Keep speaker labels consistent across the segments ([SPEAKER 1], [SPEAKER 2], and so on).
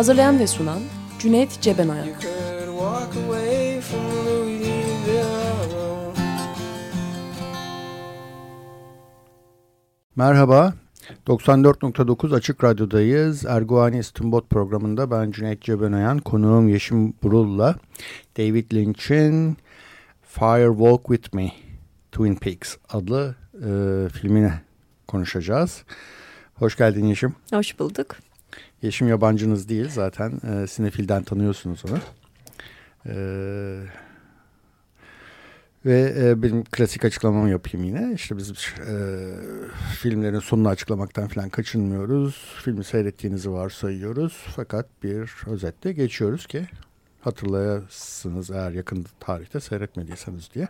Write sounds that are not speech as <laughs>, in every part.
[SPEAKER 1] Hazırlayan ve sunan Cüneyt Cebenayak
[SPEAKER 2] Merhaba, 94.9 Açık Radyo'dayız. Erguvani İstimbot programında ben Cüneyt Cebenayan, konuğum Yeşim Burul'la David Lynch'in Fire Walk With Me, Twin Peaks adlı e, filmine konuşacağız. Hoş geldin Yeşim.
[SPEAKER 3] Hoş bulduk.
[SPEAKER 2] Yeşim yabancınız değil zaten e, Sinefil'den tanıyorsunuz onu. E, ve e, benim klasik açıklamamı yapayım yine. İşte biz e, filmlerin sonunu açıklamaktan falan kaçınmıyoruz. Filmi seyrettiğinizi varsayıyoruz. Fakat bir özetle geçiyoruz ki hatırlayasınız eğer yakın tarihte seyretmediyseniz diye.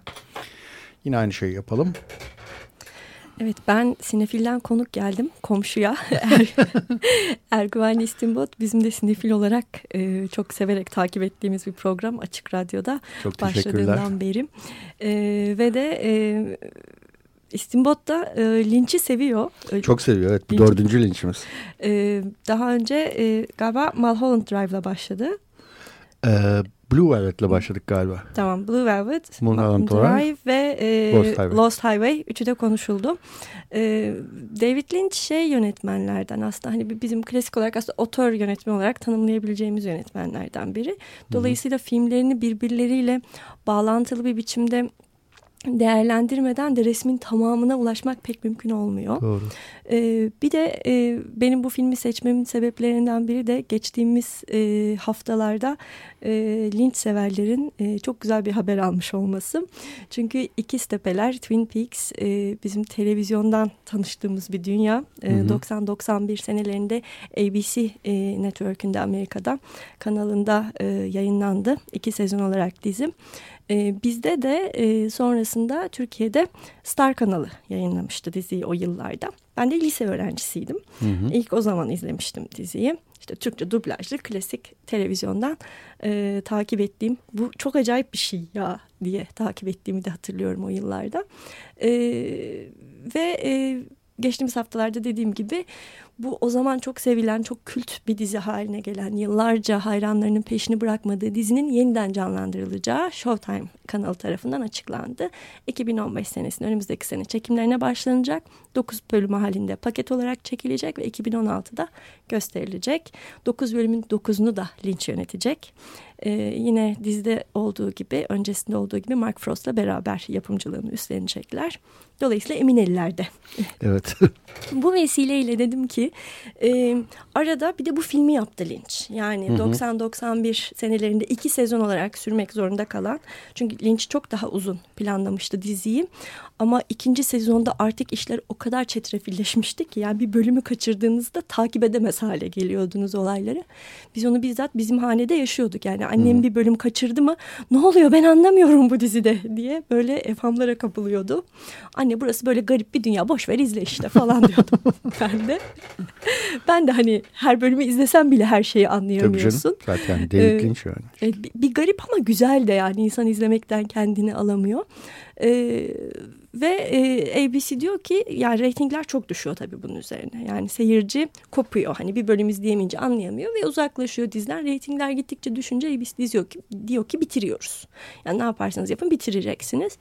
[SPEAKER 2] Yine aynı şeyi yapalım.
[SPEAKER 3] Evet ben Sinefil'den konuk geldim komşuya. <laughs> Er, <laughs> Ergüvenli İstimbot bizim de Sinefil olarak e, çok severek takip ettiğimiz bir program Açık Radyo'da
[SPEAKER 2] Çok
[SPEAKER 3] başladığından beri. E, ve de e, İstimbot da e, linçi seviyor. E,
[SPEAKER 2] Çok seviyor. Evet, bu
[SPEAKER 3] Linç-
[SPEAKER 2] dördüncü linçimiz.
[SPEAKER 3] e, daha önce e, galiba Mulholland Drive'la başladı.
[SPEAKER 2] Ee, Blue Velvet'le başladık galiba.
[SPEAKER 3] Tamam Blue Velvet,
[SPEAKER 2] Mulholland
[SPEAKER 3] Drive, ve e,
[SPEAKER 2] Lost Highway.
[SPEAKER 3] Lost Highway. Üçü de konuşuldu. E, David Lynch şey yönetmenlerden aslında hani bi- bizim klasik olarak aslında otör yönetmen olarak tanımlayabileceğimiz yönetmenlerden biri. Dolayısıyla filmlerini birbirleriyle bağlantılı bir biçimde değerlendirmeden de resmin tamamına ulaşmak pek mümkün olmuyor.
[SPEAKER 2] Doğru.
[SPEAKER 3] Ee, bir de e, benim bu filmi seçmemin sebeplerinden biri de geçtiğimiz e, haftalarda e, linç severlerin e, çok güzel bir haber almış olması. Çünkü İkiz Tepeler, Twin Peaks e, bizim televizyondan tanıştığımız bir dünya. E,
[SPEAKER 2] Hı hı.
[SPEAKER 3] 90-91 senelerinde ABC e, Network'ünde Amerika'da kanalında e, yayınlandı. İki sezon olarak dizim. E, bizde de e, sonrasında Türkiye'de Star kanalı yayınlamıştı diziyi o yıllarda. Ben de lise öğrencisiydim.
[SPEAKER 2] Hı hı.
[SPEAKER 3] İlk o zaman izlemiştim diziyi. İşte Türkçe dublajlı klasik televizyondan e, takip ettiğim bu çok acayip bir şey ya diye takip ettiğimi de hatırlıyorum o yıllarda. E, ve e, geçtiğimiz haftalarda dediğim gibi bu o zaman çok sevilen, çok kült bir dizi haline gelen, yıllarca hayranlarının peşini bırakmadığı dizinin yeniden canlandırılacağı Showtime kanalı tarafından açıklandı. 2015 senesinin önümüzdeki sene çekimlerine başlanacak. 9 bölüm halinde paket olarak çekilecek ve 2016'da gösterilecek. 9 bölümün 9'unu da Lynch yönetecek. Ee, yine dizide olduğu gibi, öncesinde olduğu gibi Mark Frost'la beraber yapımcılığını üstlenecekler. Dolayısıyla emin ellerde
[SPEAKER 2] Evet. <laughs>
[SPEAKER 3] bu vesileyle dedim ki e, arada bir de bu filmi yaptı Lynch. Yani
[SPEAKER 2] Hı hı.
[SPEAKER 3] 90-91 senelerinde iki sezon olarak sürmek zorunda kalan. Çünkü Lynch çok daha uzun planlamıştı diziyi. Ama ikinci sezonda artık işler o kadar çetrefilleşmişti ki yani bir bölümü kaçırdığınızda takip edemez hale geliyordunuz olayları. Biz onu bizzat bizim hanede yaşıyorduk. Yani annem
[SPEAKER 2] Hı.
[SPEAKER 3] bir bölüm kaçırdı mı ne oluyor ben anlamıyorum bu dizide diye böyle efhamlara kapılıyordu. Anne burası böyle garip bir dünya boş ver izle işte falan diyordum <laughs> ben de. Ben de hani her bölümü izlesem bile her şeyi
[SPEAKER 2] Tabii
[SPEAKER 3] anlayamıyorsun.
[SPEAKER 2] canım. Zaten David
[SPEAKER 3] Ee,
[SPEAKER 2] yani.
[SPEAKER 3] E, bir, bir garip ama güzel de yani insan izlemekten kendini alamıyor. E, ve e, ABC diyor ki yani reytingler çok düşüyor tabii bunun üzerine. Yani seyirci kopuyor. Hani bir bölüm izleyemeyince anlayamıyor ve uzaklaşıyor diziden. Reytingler gittikçe düşünce ABC diyor ki, diyor ki bitiriyoruz. Yani ne yaparsanız yapın bitireceksiniz.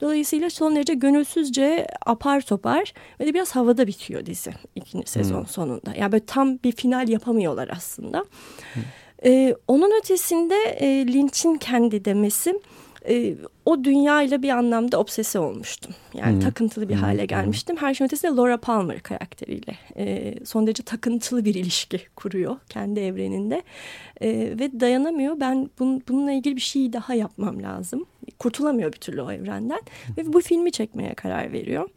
[SPEAKER 3] Dolayısıyla son derece gönülsüzce apar topar ve de biraz havada bitiyor dizi ikinci sezon sonunda. Yani böyle tam bir final yapamıyorlar aslında. Ee, onun ötesinde e, Lynch'in kendi demesi e, o dünyayla bir anlamda obsesi olmuştum. Yani
[SPEAKER 2] Hı.
[SPEAKER 3] takıntılı bir
[SPEAKER 2] Hı,
[SPEAKER 3] hale gelmiştim. Her şeyin ötesinde Laura Palmer karakteriyle e, son derece takıntılı bir ilişki kuruyor kendi evreninde. E, ve dayanamıyor. Ben bun, bununla ilgili bir şey daha yapmam lazım. Kurtulamıyor bir türlü o evrenden. Ve bu filmi çekmeye karar veriyor.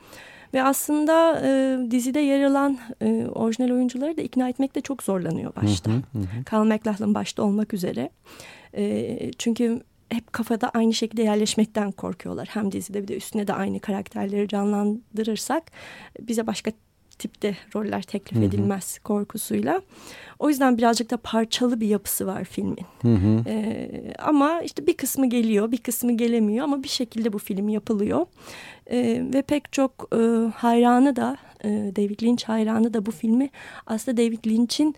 [SPEAKER 3] Ve aslında e, dizide yer alan e, orijinal oyuncuları da ikna etmekte çok zorlanıyor başta. Hı hı hı. Carl McLachlan başta olmak üzere. E, çünkü hep kafada aynı şekilde yerleşmekten korkuyorlar. Hem dizide bir de üstüne de aynı karakterleri canlandırırsak bize başka tipte roller teklif hı hı. edilmez korkusuyla. O yüzden birazcık da parçalı bir yapısı var filmin. Hı hı. Ee, ama işte bir kısmı geliyor, bir kısmı gelemiyor ama bir şekilde bu film yapılıyor. Ee, ve pek çok e, hayranı da, e, David Lynch hayranı da bu filmi aslında David Lynch'in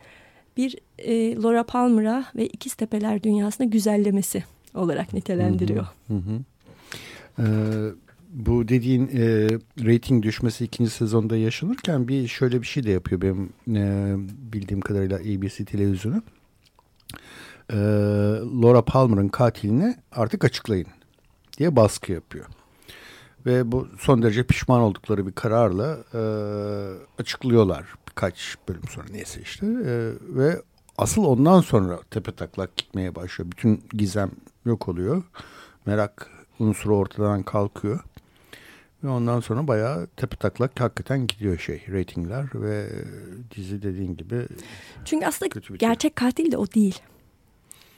[SPEAKER 3] bir e, Laura Palmer'a ve İkiz Tepeler dünyasına güzellemesi olarak nitelendiriyor. Hı hı.
[SPEAKER 2] Ee, bu dediğin e, rating düşmesi ikinci sezonda yaşanırken bir şöyle bir şey de yapıyor benim e, bildiğim kadarıyla ABC televizyonu. E, Laura Palmer'ın katilini artık açıklayın diye baskı yapıyor. Ve bu son derece pişman oldukları bir kararla e, açıklıyorlar birkaç bölüm sonra neyse işte. E, ve asıl ondan sonra tepe taklak gitmeye başlıyor. Bütün gizem yok oluyor. Merak unsuru ortadan kalkıyor. Ve ondan sonra bayağı tepe taklak hakikaten gidiyor şey reytingler ve dizi dediğin gibi
[SPEAKER 3] Çünkü aslında gerçek katil de o değil.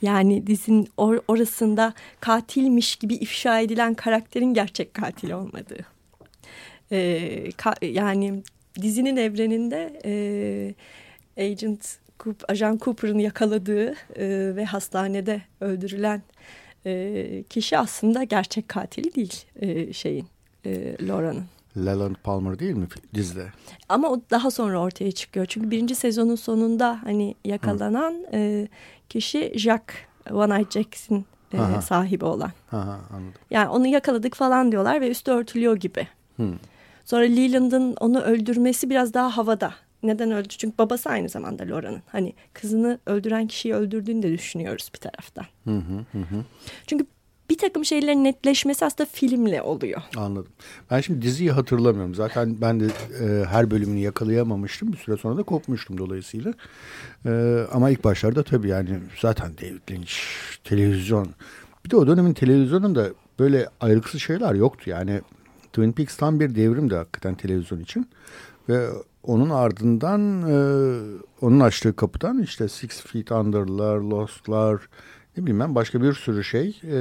[SPEAKER 3] Yani dizinin or orasında katilmiş gibi ifşa edilen karakterin gerçek katil olmadığı. Ee, ka yani dizinin evreninde e, Agent Ajan Cooper'ın yakaladığı e, ve hastanede öldürülen e, kişi aslında gerçek katili değil e, şeyin e, Laura'nın.
[SPEAKER 2] Leland Palmer değil mi dizide?
[SPEAKER 3] Ama o daha sonra ortaya çıkıyor. Çünkü birinci sezonun sonunda hani yakalanan e, kişi Jack, One Eye Jackson e, sahibi olan.
[SPEAKER 2] Aha, anladım.
[SPEAKER 3] Yani onu yakaladık falan diyorlar ve üstü örtülüyor gibi. Hmm. Sonra Leland'ın onu öldürmesi biraz daha havada. Neden öldü? Çünkü babası aynı zamanda Laura'nın. Hani kızını öldüren kişiyi öldürdüğünü de düşünüyoruz bir taraftan. Hı hı hı. Çünkü bir takım şeylerin netleşmesi aslında filmle oluyor.
[SPEAKER 2] Anladım. Ben şimdi diziyi hatırlamıyorum. Zaten ben de e, her bölümünü yakalayamamıştım. Bir süre sonra da kopmuştum dolayısıyla. E, ama ilk başlarda tabii yani zaten David Lynch televizyon. Bir de o dönemin televizyonunda böyle ayrıksız şeyler yoktu. Yani Twin Peaks tam bir devrimdi hakikaten televizyon için. Ve onun ardından e, onun açtığı kapıdan işte Six Feet Under'lar, Lost'lar, ne bileyim ben başka bir sürü şey e,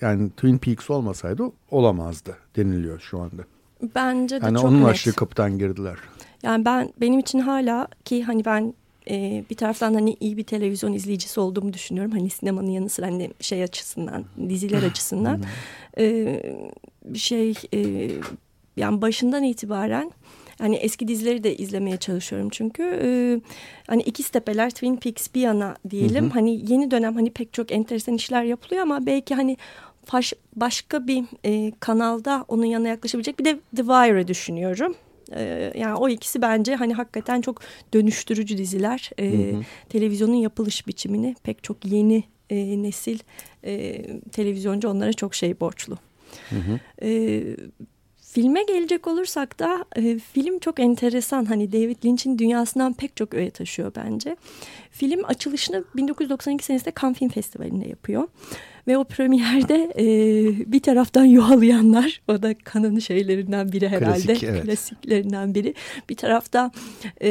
[SPEAKER 2] yani Twin Peaks olmasaydı olamazdı deniliyor şu anda.
[SPEAKER 3] Bence de
[SPEAKER 2] yani
[SPEAKER 3] çok
[SPEAKER 2] onun
[SPEAKER 3] net.
[SPEAKER 2] açtığı kapıdan girdiler.
[SPEAKER 3] Yani ben benim için hala ki hani ben e, bir taraftan hani iyi bir televizyon izleyicisi olduğumu düşünüyorum. Hani sinemanın yanı sıra hani şey açısından, diziler <laughs> açısından. e, şey e, yani başından itibaren Hani eski dizileri de izlemeye çalışıyorum çünkü. Ee, hani İkiz Tepeler, Twin Peaks bir yana diyelim. Hı hı. Hani yeni dönem hani pek çok enteresan işler yapılıyor ama belki hani baş, başka bir e, kanalda onun yanına yaklaşabilecek bir de The Wire'ı düşünüyorum. Ee, yani o ikisi bence hani hakikaten çok dönüştürücü diziler. Ee, hı hı. Televizyonun yapılış biçimini pek çok yeni e, nesil e, televizyoncu onlara çok şey borçlu. Hı hı. Ee, Filme gelecek olursak da e, film çok enteresan. Hani David Lynch'in dünyasından pek çok öğe taşıyor bence. Film açılışını 1992 senesinde Cannes Film Festivali'nde yapıyor. Ve o premierde e, bir taraftan yuhalayanlar, o da kanın şeylerinden biri herhalde, Klasik, evet. klasiklerinden biri. Bir tarafta e,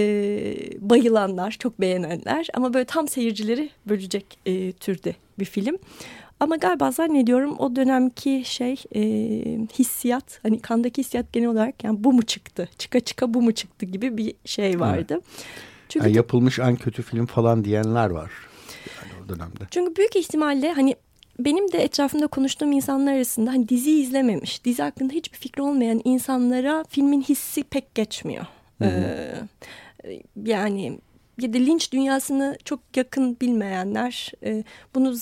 [SPEAKER 3] bayılanlar, çok beğenenler ama böyle tam seyircileri bölecek e, türde bir film. Ama galiba zannediyorum o dönemki şey e, hissiyat hani kandaki hissiyat genel olarak yani bu mu çıktı çıka çıka bu mu çıktı gibi bir şey vardı. Evet.
[SPEAKER 2] Çünkü yani yapılmış en kötü film falan diyenler var yani o dönemde.
[SPEAKER 3] Çünkü büyük ihtimalle hani benim de etrafımda konuştuğum insanlar arasında hani dizi izlememiş, dizi hakkında hiçbir fikri olmayan insanlara filmin hissi pek geçmiyor. Hı hı. Ee, yani ya da linç dünyasını çok yakın bilmeyenler e, bunu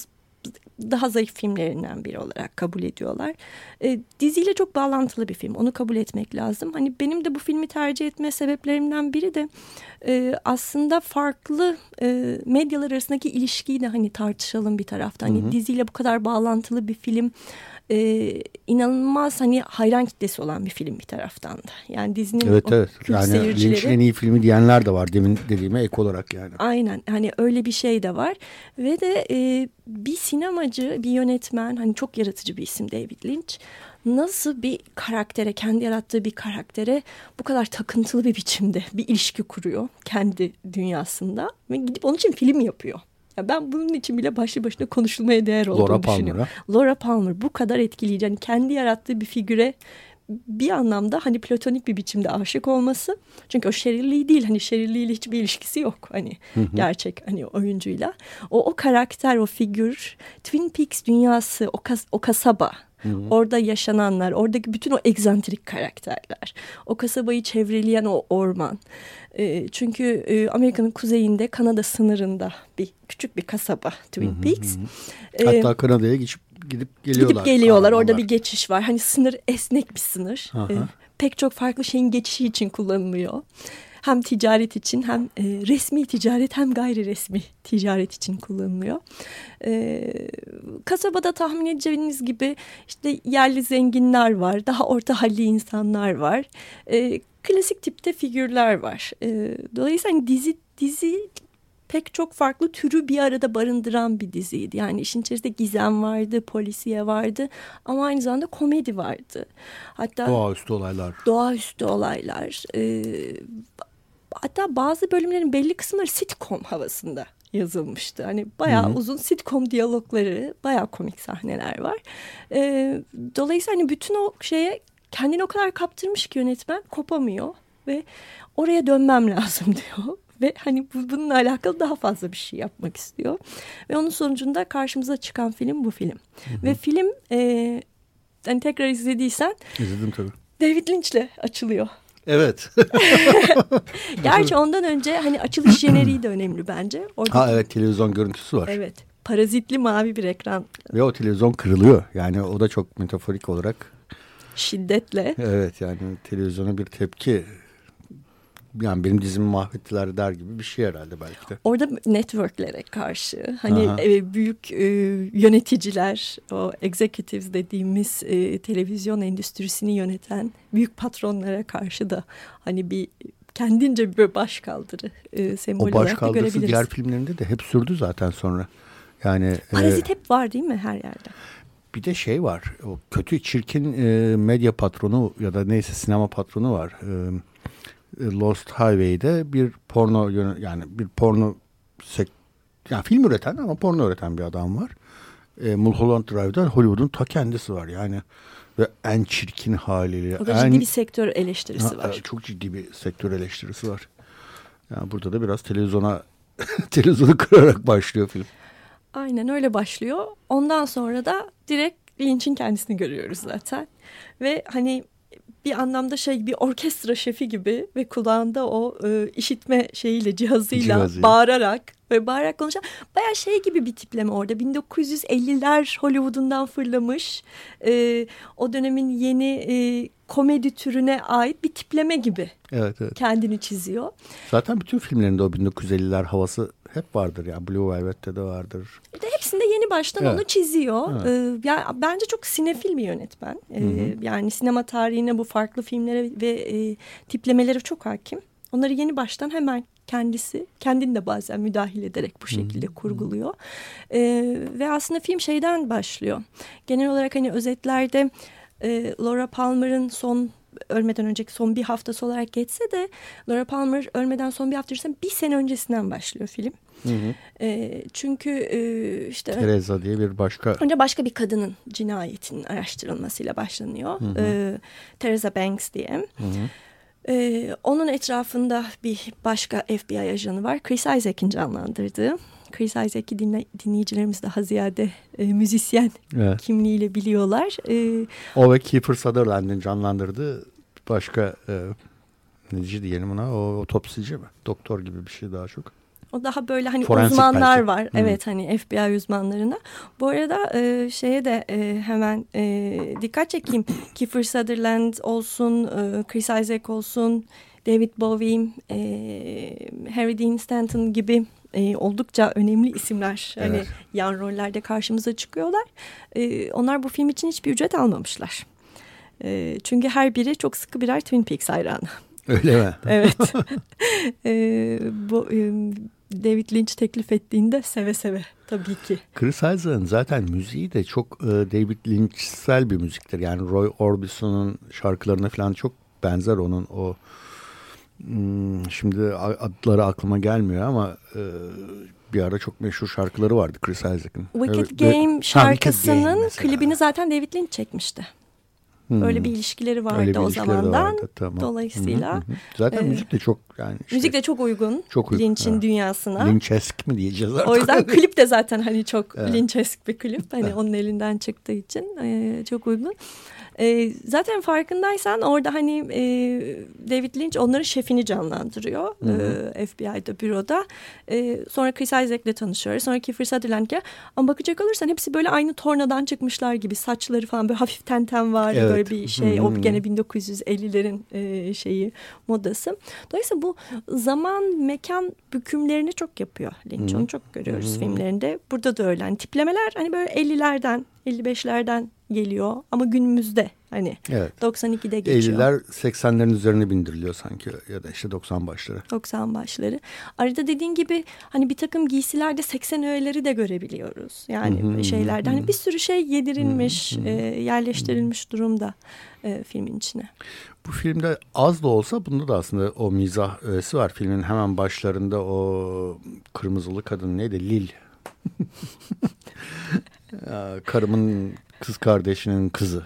[SPEAKER 3] daha zayıf filmlerinden biri olarak kabul ediyorlar. E, diziyle çok bağlantılı bir film. Onu kabul etmek lazım. Hani benim de bu filmi tercih etme sebeplerimden biri de e, aslında farklı e, medyalar arasındaki ilişkiyi de hani tartışalım bir taraftan. Hani hı hı. diziyle bu kadar bağlantılı bir film e, inanılmaz hani hayran kitlesi olan bir film bir taraftan da. Yani dizinin
[SPEAKER 2] evet, evet. yani seyircileri... Lynch'in en iyi filmi diyenler de var demin dediğime ek olarak yani.
[SPEAKER 3] Aynen hani öyle bir şey de var ve de e, bir sinemacı bir yönetmen hani çok yaratıcı bir isim David Lynch nasıl bir karaktere, kendi yarattığı bir karaktere bu kadar takıntılı bir biçimde bir ilişki kuruyor kendi dünyasında ve gidip onun için film yapıyor. Ya ben bunun için bile başlı başına konuşulmaya değer olduğunu
[SPEAKER 2] Laura
[SPEAKER 3] düşünüyorum.
[SPEAKER 2] Palmer'a.
[SPEAKER 3] Laura Palmer bu kadar etkileyici. Yani kendi yarattığı bir figüre bir anlamda hani platonik bir biçimde aşık olması. Çünkü o Lee değil. Hani ile hiçbir ilişkisi yok. Hani gerçek hani oyuncuyla. O o karakter, o figür, Twin Peaks dünyası, o, kas, o kasaba. Orada yaşananlar, oradaki bütün o egzantrik karakterler, o kasabayı çevreleyen o orman. E, çünkü e, Amerika'nın kuzeyinde, Kanada sınırında bir küçük bir kasaba Twin Peaks. E,
[SPEAKER 2] Hatta Kanada'ya geçip gidip geliyorlar.
[SPEAKER 3] Gidip geliyorlar. Orada
[SPEAKER 2] kahramanlar.
[SPEAKER 3] bir geçiş var. Hani sınır esnek bir sınır.
[SPEAKER 2] Aha.
[SPEAKER 3] Ee, pek çok farklı şeyin geçişi için kullanılıyor. Hem ticaret için hem e, resmi ticaret hem gayri resmi ticaret için kullanılıyor. Ee, kasabada tahmin edeceğiniz gibi işte yerli zenginler var. Daha orta halli insanlar var. Ee, klasik tipte figürler var. Ee, dolayısıyla dizi dizi pek çok farklı türü bir arada barındıran bir diziydi. Yani işin içerisinde gizem vardı, polisiye vardı ama aynı zamanda komedi vardı. Hatta
[SPEAKER 2] Doğaüstü olaylar.
[SPEAKER 3] doğaüstü olaylar. Ee, hatta bazı bölümlerin belli kısımları sitcom havasında yazılmıştı. Hani bayağı
[SPEAKER 2] Hı hı.
[SPEAKER 3] uzun sitcom diyalogları, bayağı komik sahneler var. Ee, dolayısıyla hani bütün o şeye kendini o kadar kaptırmış ki yönetmen kopamıyor ve oraya dönmem <laughs> lazım diyor. Ve hani bu, bununla alakalı daha fazla bir şey yapmak istiyor. Ve onun sonucunda karşımıza çıkan film bu film. Ve film e, hani tekrar izlediysen
[SPEAKER 2] İzledim tabii.
[SPEAKER 3] David Lynch'le açılıyor.
[SPEAKER 2] Evet. <laughs>
[SPEAKER 3] Gerçi ondan önce hani açılış jeneriği de önemli bence. Orada
[SPEAKER 2] ha evet televizyon görüntüsü var.
[SPEAKER 3] Evet. Parazitli mavi bir ekran
[SPEAKER 2] Ve o televizyon kırılıyor. Yani o da çok metaforik olarak.
[SPEAKER 3] şiddetle.
[SPEAKER 2] Evet yani televizyona bir tepki. Yani benim dizimi mahvettiler der gibi bir şey herhalde belki de.
[SPEAKER 3] Orada networklere karşı hani
[SPEAKER 2] Aha.
[SPEAKER 3] e, büyük e, yöneticiler, o executives dediğimiz e, televizyon endüstrisini yöneten büyük patronlara karşı da hani bir kendince bir başkaldırı e, sembolü
[SPEAKER 2] O baş kaldırısı diğer filmlerinde de hep sürdü zaten sonra. Yani e,
[SPEAKER 3] Parazit hep var değil mi her yerde?
[SPEAKER 2] bir de şey var. O kötü çirkin e, medya patronu ya da neyse sinema patronu var. E, Lost Highway'de bir porno yani bir porno sek yani film üreten ama porno üreten bir adam var. E, Mulholland Drive'da Hollywood'un ta kendisi var yani ve en çirkin haliyle.
[SPEAKER 3] O da
[SPEAKER 2] en,
[SPEAKER 3] ciddi bir sektör eleştirisi
[SPEAKER 2] Ha,
[SPEAKER 3] var.
[SPEAKER 2] Çok ciddi bir sektör eleştirisi var. Yani burada da biraz televizyona <laughs> televizyonu kırarak başlıyor film.
[SPEAKER 3] Aynen öyle başlıyor. Ondan sonra da direkt Lynch'in kendisini görüyoruz zaten. Ve hani bir anlamda şey bir orkestra şefi gibi ve kulağında o e, işitme şeyiyle cihazıyla
[SPEAKER 2] Cihazıyla.
[SPEAKER 3] bağırarak ve bağırarak konuşan bayağı şey gibi bir tipleme orada 1950'ler Hollywood'undan fırlamış e, o dönemin yeni e, komedi türüne ait bir tipleme gibi
[SPEAKER 2] Evet evet.
[SPEAKER 3] kendini çiziyor.
[SPEAKER 2] Zaten bütün filmlerinde o 1950'ler havası hep vardır ya. Blue Velvet'te de vardır.
[SPEAKER 3] Bir de yeni baştan
[SPEAKER 2] Evet.
[SPEAKER 3] onu çiziyor.
[SPEAKER 2] Evet.
[SPEAKER 3] Ee, ya bence çok sinefil bir yönetmen. Ee, yani sinema tarihine bu farklı filmlere ve e, tiplemelere çok hakim. Onları yeni baştan hemen kendisi kendini de bazen müdahil ederek bu şekilde kurguluyor. Ee, ve aslında film şeyden başlıyor. Genel olarak hani özetlerde e, Laura Palmer'ın son ölmeden önceki son bir haftası olarak geçse de Laura Palmer ölmeden son bir hafta öncesinden bir sene öncesinden başlıyor film. E, çünkü e, işte
[SPEAKER 2] Teresa diye bir başka
[SPEAKER 3] önce başka bir kadının cinayetinin araştırılmasıyla başlanıyor. E, Teresa Banks diye. E, onun etrafında bir başka FBI ajanı var. Chris Isaac'in canlandırdığı. Chris Isaac'i dinle, dinleyicilerimiz daha ziyade e, müzisyen
[SPEAKER 2] Evet.
[SPEAKER 3] kimliğiyle biliyorlar. E,
[SPEAKER 2] o ve Kiefer Sutherland'in canlandırdığı başka e, neci diyelim ona o otopsici mi? Doktor gibi bir şey daha çok.
[SPEAKER 3] O daha böyle hani
[SPEAKER 2] Forensik
[SPEAKER 3] uzmanlar
[SPEAKER 2] belki.
[SPEAKER 3] var.
[SPEAKER 2] Hı.
[SPEAKER 3] Evet hani FBI uzmanlarına. Bu arada e, şeye de e, hemen e, dikkat çekeyim. <clears throat> Kiefer Sutherland olsun, e, Chris Isaac olsun, David Bowie, e, Harry Dean Stanton gibi e, oldukça önemli isimler. Hani
[SPEAKER 2] Evet.
[SPEAKER 3] yan rollerde karşımıza çıkıyorlar. E, onlar bu film için hiçbir ücret almamışlar. E, çünkü her biri çok sıkı birer Twin Peaks hayranı.
[SPEAKER 2] Öyle mi?
[SPEAKER 3] Evet. Ee, <laughs> <laughs> bu e, David Lynch teklif ettiğinde seve seve tabii ki.
[SPEAKER 2] Chris Isaac'ın zaten müziği de çok e, David Lynch'sel bir müziktir. Yani Roy Orbison'un şarkılarına falan çok benzer onun o hmm, şimdi adları aklıma gelmiyor ama e, bir ara çok meşhur şarkıları vardı Chris Isaac'ın.
[SPEAKER 3] Wicked
[SPEAKER 2] Evet,
[SPEAKER 3] Game şarkısının
[SPEAKER 2] Ha, Wicked Game mesela.
[SPEAKER 3] klibini zaten David Lynch çekmişti.
[SPEAKER 2] Hmm.
[SPEAKER 3] Öyle bir ilişkileri vardı
[SPEAKER 2] Öyle bir
[SPEAKER 3] o zamandan.
[SPEAKER 2] vardı, tamam.
[SPEAKER 3] Dolayısıyla
[SPEAKER 2] Hı hı hı. zaten
[SPEAKER 3] e,
[SPEAKER 2] müzik de çok yani işte,
[SPEAKER 3] müzik de çok uygun,
[SPEAKER 2] Çok uygun,
[SPEAKER 3] Lynch'in
[SPEAKER 2] ha.
[SPEAKER 3] dünyasına.
[SPEAKER 2] Lynchesk mi diyeceğiz artık?
[SPEAKER 3] O yüzden <laughs> klip de zaten hani çok
[SPEAKER 2] Evet.
[SPEAKER 3] Lynchesk bir klip. Hani onun elinden çıktığı için e, çok uygun. E, zaten farkındaysan orada hani e, David Lynch onların şefini canlandırıyor. E, FBI'da büroda. E, sonra Chris Isaac'le tanışıyoruz. Sonra Kiefer Sutherland'le. Ama bakacak olursan hepsi böyle aynı tornadan çıkmışlar gibi. Saçları falan böyle hafif tenten var.
[SPEAKER 2] Evet.
[SPEAKER 3] Böyle bir şey.
[SPEAKER 2] Hı
[SPEAKER 3] O
[SPEAKER 2] hı.
[SPEAKER 3] gene 1950'lerin e, şeyi modası. Dolayısıyla bu zaman mekan bükümlerini çok yapıyor Lynch. Onu çok görüyoruz filmlerinde. Burada da öyle. Hani tiplemeler hani böyle 50'lerden 55'lerden geliyor ama günümüzde hani
[SPEAKER 2] Evet.
[SPEAKER 3] 92'de geçiyor.
[SPEAKER 2] 50'ler 80'lerin üzerine bindiriliyor sanki ya da işte 90 başları.
[SPEAKER 3] 90 başları. Arada dediğin gibi hani bir takım giysilerde 80 öğeleri de görebiliyoruz. Yani
[SPEAKER 2] Hı hı,
[SPEAKER 3] şeylerde
[SPEAKER 2] hı.
[SPEAKER 3] hani bir sürü şey yedirilmiş, e, yerleştirilmiş durumda e, filmin içine.
[SPEAKER 2] Bu filmde az da olsa bunda da aslında o mizah öğesi var. Filmin hemen başlarında o kırmızılı kadın neydi? Lil. <laughs> Karımın kız kardeşinin kızı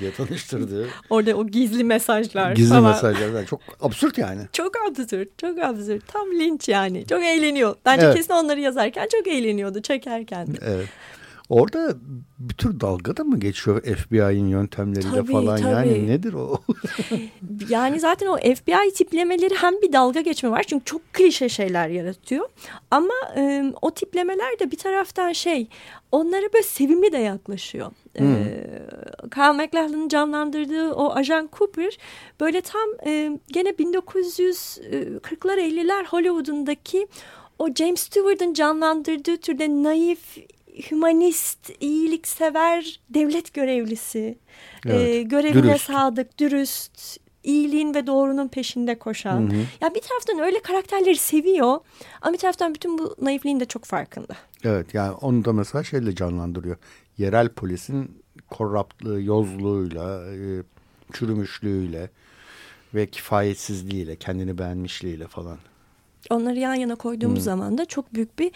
[SPEAKER 2] diye tanıştırdığı
[SPEAKER 3] Orada o gizli mesajlar
[SPEAKER 2] gizli
[SPEAKER 3] falan.
[SPEAKER 2] mesajlar. Çok absürt yani.
[SPEAKER 3] Çok absürt, çok absürt. Tam linç yani. Çok eğleniyor. Bence
[SPEAKER 2] Evet.
[SPEAKER 3] kesin onları yazarken çok eğleniyordu, çekerken. de.
[SPEAKER 2] Evet. Orada bir tür dalga da mı geçiyor FBI'nin yöntemleriyle
[SPEAKER 3] Tabii,
[SPEAKER 2] falan
[SPEAKER 3] tabii.
[SPEAKER 2] yani nedir o? <laughs>
[SPEAKER 3] Yani zaten o FBI tiplemeleri hem bir dalga geçme var çünkü çok klişe şeyler yaratıyor. Ama e, o tiplemeler de bir taraftan şey onlara böyle sevimli de yaklaşıyor. E, Carl McLachlan'ın canlandırdığı o ajan Cooper böyle tam e, gene 1940'lar 50'ler Hollywood'undaki o James Stewart'ın canlandırdığı türde naif hümanist, iyiliksever devlet görevlisi,
[SPEAKER 2] Evet,
[SPEAKER 3] e, görevine
[SPEAKER 2] dürüst.
[SPEAKER 3] sadık, dürüst, iyiliğin ve doğrunun peşinde koşan.
[SPEAKER 2] Hı hı.
[SPEAKER 3] Ya bir taraftan öyle karakterleri seviyor ama bir taraftan bütün bu naifliğin de çok farkında.
[SPEAKER 2] Evet yani onu da mesela şeyle canlandırıyor. Yerel polisin korraptlığı, yozluğuyla, e, çürümüşlüğüyle ve kifayetsizliğiyle, kendini beğenmişliğiyle falan.
[SPEAKER 3] Onları yan yana koyduğumuz zaman da çok büyük bir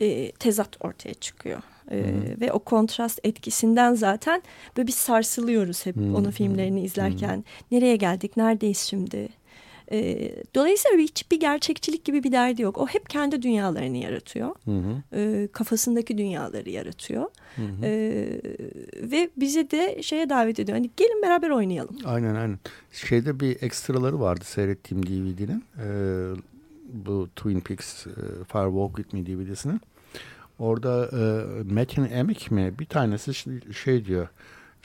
[SPEAKER 3] e, tezat ortaya çıkıyor. E, ve o kontrast etkisinden zaten böyle bir sarsılıyoruz hep onun filmlerini izlerken. Nereye geldik, neredeyiz şimdi? E, dolayısıyla hiçbir gerçekçilik gibi bir derdi yok. O hep kendi dünyalarını yaratıyor.
[SPEAKER 2] Hı hı.
[SPEAKER 3] E, kafasındaki dünyaları yaratıyor. E, ve bizi de şeye davet ediyor. Hani gelin beraber oynayalım.
[SPEAKER 2] Aynen aynen. Şeyde bir ekstraları vardı seyrettiğim DVD'nin. Ee, bu Twin Peaks e, Fire Walk With Me DVD'sinin. Orada e, Metin Emik mi bir tanesi şey diyor.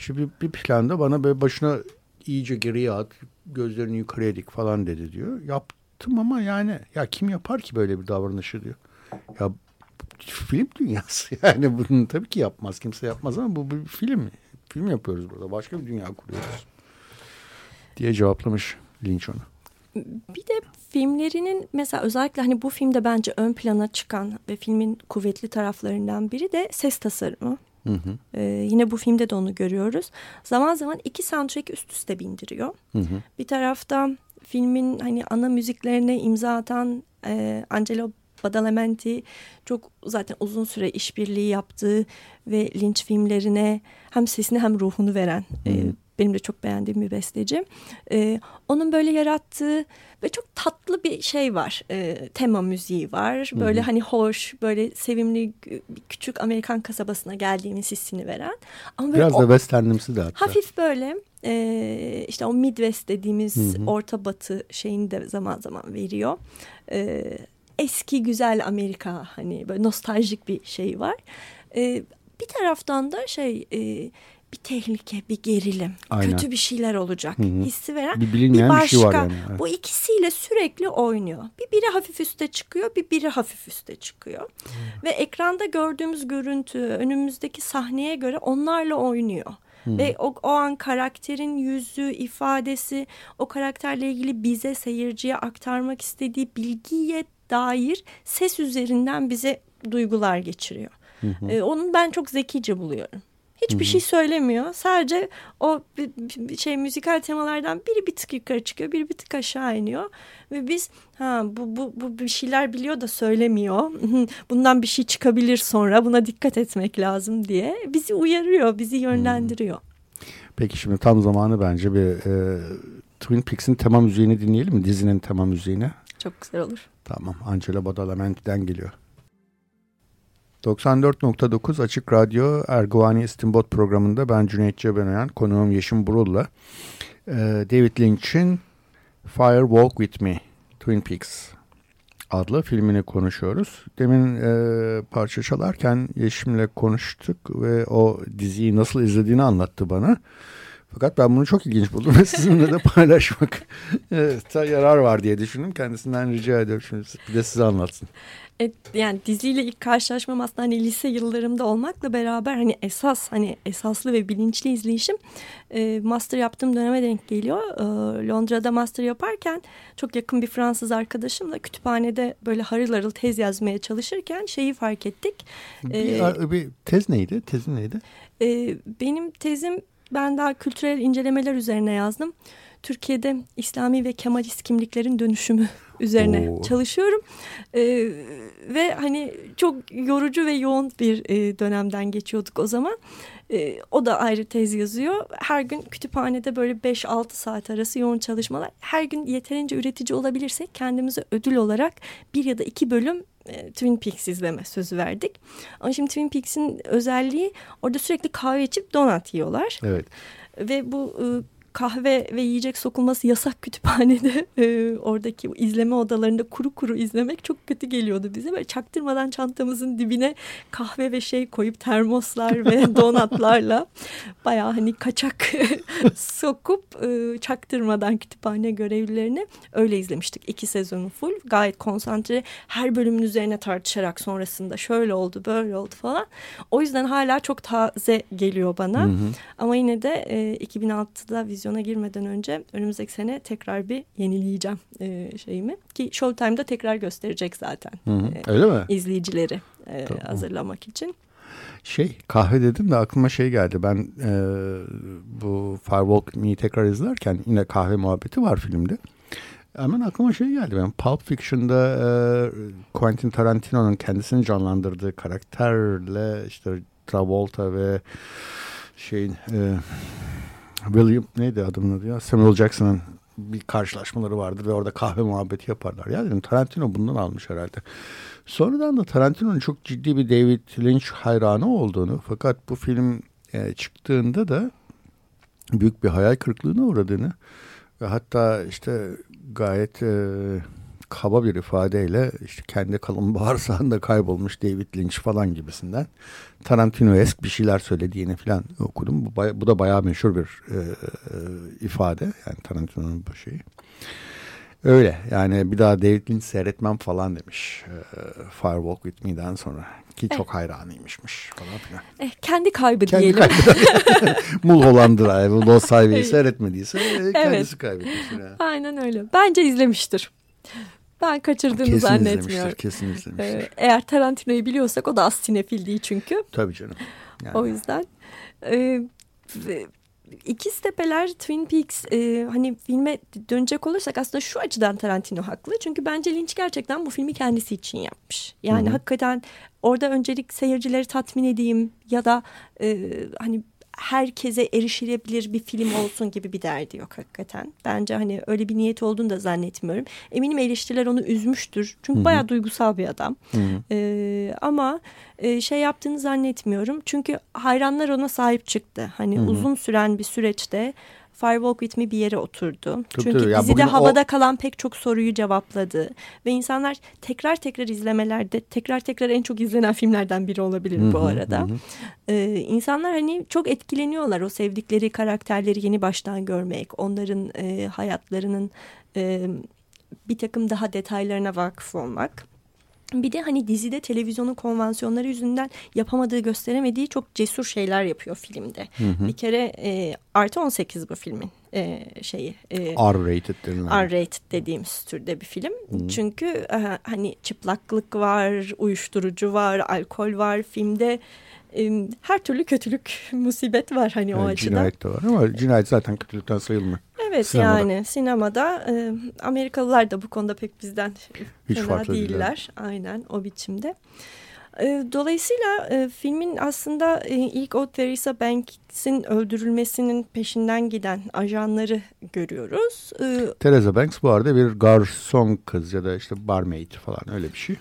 [SPEAKER 2] Bir, bir planda bana böyle başına iyice geriye at, gözlerini yukarıya dik falan dedi diyor. Yaptım ama yani ya kim yapar ki böyle bir davranışı diyor. Ya film dünyası <laughs> yani bunu tabii ki yapmaz kimse yapmaz ama bu bir film. Film yapıyoruz burada başka bir dünya kuruyoruz diye cevaplamış Lynch onu.
[SPEAKER 3] Bir de filmlerinin mesela özellikle hani bu filmde bence ön plana çıkan ve filmin kuvvetli taraflarından biri de ses tasarımı.
[SPEAKER 2] Hı hı.
[SPEAKER 3] Ee, yine bu filmde de onu görüyoruz. Zaman zaman iki soundtrack'i üst üste bindiriyor.
[SPEAKER 2] Hı hı.
[SPEAKER 3] Bir tarafta filmin hani ana müziklerine imza atan e, Angelo Badalamenti çok zaten uzun süre işbirliği yaptığı ve Lynch filmlerine hem sesini hem ruhunu veren e, benim de çok beğendiğim bir besteci. E, onun böyle yarattığı ve çok tatlı bir şey var. E, tema müziği var. Böyle hani hoş, böyle sevimli küçük Amerikan kasabasına geldiğimiz hissini veren. Ama böyle
[SPEAKER 2] Biraz
[SPEAKER 3] o-
[SPEAKER 2] da westernimsi de hatta.
[SPEAKER 3] Hafif böyle e, işte o Midwest dediğimiz Orta Batı şeyini de zaman zaman veriyor. E, eski güzel Amerika hani böyle nostaljik bir şey var. E, bir taraftan da şey e, bir tehlike, bir gerilim,
[SPEAKER 2] Aynen.
[SPEAKER 3] kötü bir şeyler olacak hissi veren
[SPEAKER 2] Bir bilinmeyen bir şey var
[SPEAKER 3] başka.
[SPEAKER 2] yani, evet.
[SPEAKER 3] Bu ikisiyle sürekli oynuyor. Bir biri hafif üste çıkıyor, bir biri hafif üste çıkıyor. Ve ekranda gördüğümüz görüntü, önümüzdeki sahneye göre onlarla oynuyor. Ve o, o an karakterin yüzü, ifadesi, o karakterle ilgili bize, seyirciye aktarmak istediği bilgiye dair ses üzerinden bize duygular geçiriyor. Hı hı. E, onu ben çok zekice buluyorum. Hiçbir Hı -hı. şey söylemiyor. Sadece o şey müzikal temalardan biri bir tık yukarı çıkıyor, biri bir tık aşağı iniyor ve biz ha bu bu bu bir şeyler biliyor da söylemiyor. <laughs> Bundan bir şey çıkabilir sonra. Buna dikkat etmek lazım diye bizi uyarıyor, bizi yönlendiriyor.
[SPEAKER 2] Peki şimdi tam zamanı bence bir e, Twin Peaks'in tema müziğini dinleyelim mi? Dizinin tema müziğini.
[SPEAKER 3] Çok güzel olur.
[SPEAKER 2] Tamam. Angela Badalamenti'den geliyor. 94.9 Açık Radyo Erguvani İstinbot programında ben Cüneyt Cebenoyan, konuğum Yeşim Burul'la e, David Lynch'in Fire Walk With Me, Twin Peaks adlı filmini konuşuyoruz. Demin e, parça çalarken Yeşim'le konuştuk ve o diziyi nasıl izlediğini anlattı bana. Fakat ben bunu çok ilginç buldum ve <laughs> sizinle de paylaşmak evet, yarar var diye düşündüm. Kendisinden rica ediyorum şimdi bir de size anlatsın.
[SPEAKER 3] Evet, yani diziyle ilk karşılaşmam aslında hani lise yıllarımda olmakla beraber hani esas hani esaslı ve bilinçli izleyişim e, master yaptığım döneme denk geliyor. E, Londra'da master yaparken çok yakın bir Fransız arkadaşımla kütüphanede böyle harıl harıl tez yazmaya çalışırken şeyi fark ettik.
[SPEAKER 2] E, bir, bir tez neydi? Tezin neydi?
[SPEAKER 3] E, benim tezim ben daha kültürel incelemeler üzerine yazdım. Türkiye'de İslami ve Kemalist kimliklerin dönüşümü üzerine Oo. çalışıyorum. Ee, ve hani çok yorucu ve yoğun bir e, dönemden geçiyorduk o zaman. E, o da ayrı tez yazıyor. Her gün kütüphanede böyle 5-6 saat arası yoğun çalışmalar. Her gün yeterince üretici olabilirsek kendimize ödül olarak bir ya da iki bölüm e, Twin Peaks izleme sözü verdik. Ama şimdi Twin Peaks'in özelliği orada sürekli kahve içip donat yiyorlar.
[SPEAKER 2] Evet.
[SPEAKER 3] Ve bu e, kahve ve yiyecek sokulması yasak kütüphanede <laughs> e, oradaki izleme odalarında kuru kuru izlemek çok kötü geliyordu bize. Böyle çaktırmadan çantamızın dibine kahve ve şey koyup termoslar ve <laughs> donatlarla bayağı hani kaçak <laughs> sokup e, çaktırmadan kütüphane görevlilerini öyle izlemiştik. iki sezonu full gayet konsantre her bölümün üzerine tartışarak sonrasında şöyle oldu böyle oldu falan. O yüzden hala çok taze geliyor bana. Hı hı. Ama yine de e, 2006'da vizyon televizyona girmeden önce önümüzdeki sene tekrar bir yenileyeceğim e, şeyimi. Ki Showtime'da tekrar gösterecek zaten.
[SPEAKER 2] Hı hı, e, öyle mi?
[SPEAKER 3] İzleyicileri e, hazırlamak için.
[SPEAKER 2] Şey kahve dedim de aklıma şey geldi. Ben e, bu Firewalk Me'yi tekrar izlerken yine kahve muhabbeti var filmde. Hemen aklıma şey geldi. Ben Pulp Fiction'da e, Quentin Tarantino'nun kendisini canlandırdığı karakterle işte Travolta ve şeyin e, William neydi adamın adı ya? Samuel Jackson'ın bir karşılaşmaları vardır ve orada kahve muhabbeti yaparlar. Ya dedim Tarantino bundan almış herhalde. Sonradan da Tarantino'nun çok ciddi bir David Lynch hayranı olduğunu fakat bu film e, çıktığında da büyük bir hayal kırıklığına uğradığını ve hatta işte gayet e, kaba bir ifadeyle işte kendi kalın <laughs> bağırsağında kaybolmuş David Lynch falan gibisinden Tarantino-esk bir şeyler söylediğini falan okudum. Bu, bu da bayağı meşhur bir e, e, ifade yani Tarantino'nun bu şeyi. Öyle yani bir daha David Lynch seyretmem falan demiş e, Firewalk With Me'den sonra ki çok eh. hayranıymışmış falan filan.
[SPEAKER 3] Eh, kendi kaybı kendi diyelim.
[SPEAKER 2] Kaybı. <laughs> Mulholland'ı Lost Highway'i seyretmediyse kendisi evet. kaybetmiştir. Yani.
[SPEAKER 3] Aynen öyle. Bence izlemiştir. Ben kaçırdığını kesin zannetmiyorum.
[SPEAKER 2] Izlemiştir, kesin izlemiştir. Ee,
[SPEAKER 3] eğer Tarantino'yu biliyorsak o da az sinefil değil çünkü.
[SPEAKER 2] Tabii canım.
[SPEAKER 3] Yani. O yüzden. E, İkiz Tepeler, Twin Peaks e, hani filme dönecek olursak aslında şu açıdan Tarantino haklı. Çünkü bence Lynch gerçekten bu filmi kendisi için yapmış. Yani Hı -hı. hakikaten orada öncelik seyircileri tatmin edeyim ya da e, hani herkese erişilebilir bir film olsun gibi bir derdi yok hakikaten. Bence hani öyle bir niyet olduğunu da zannetmiyorum. Eminim eleştiriler onu üzmüştür. Çünkü Hı-hı. bayağı duygusal bir adam. Ee, ama e, şey yaptığını zannetmiyorum. Çünkü hayranlar ona sahip çıktı. Hani Hı-hı. uzun süren bir süreçte Firewalk With Me bir yere oturdu. Tabii, Çünkü tabii. dizide havada o... kalan pek çok soruyu cevapladı. Ve insanlar tekrar tekrar izlemelerde tekrar tekrar en çok izlenen filmlerden biri olabilir hı -hı, bu arada. Hı. Ee, insanlar hani çok etkileniyorlar o sevdikleri karakterleri yeni baştan görmek. Onların e, hayatlarının e, bir takım daha detaylarına vakıf olmak. Bir de hani dizide televizyonun konvansiyonları yüzünden yapamadığı gösteremediği çok cesur şeyler yapıyor filmde. Hı hı. Bir kere e, artı 18 bu filmin e, şeyi. E,
[SPEAKER 2] R-rated denilen.
[SPEAKER 3] R-rated dediğimiz türde bir film. Hmm. Çünkü e, hani çıplaklık var, uyuşturucu var, alkol var filmde. E, her türlü kötülük, musibet var hani evet, o açıdan.
[SPEAKER 2] Cinayet de var ama cinayet zaten kötülükten sayılmıyor.
[SPEAKER 3] Evet sinemada. yani sinemada e, Amerikalılar da bu konuda pek bizden Hiç fena değiller. değiller. Aynen o biçimde. E, dolayısıyla e, filmin aslında e, ilk o Theresa Banks'in öldürülmesinin peşinden giden ajanları görüyoruz.
[SPEAKER 2] E, Theresa Banks bu arada bir garson kız ya da işte barmaid falan öyle bir şey.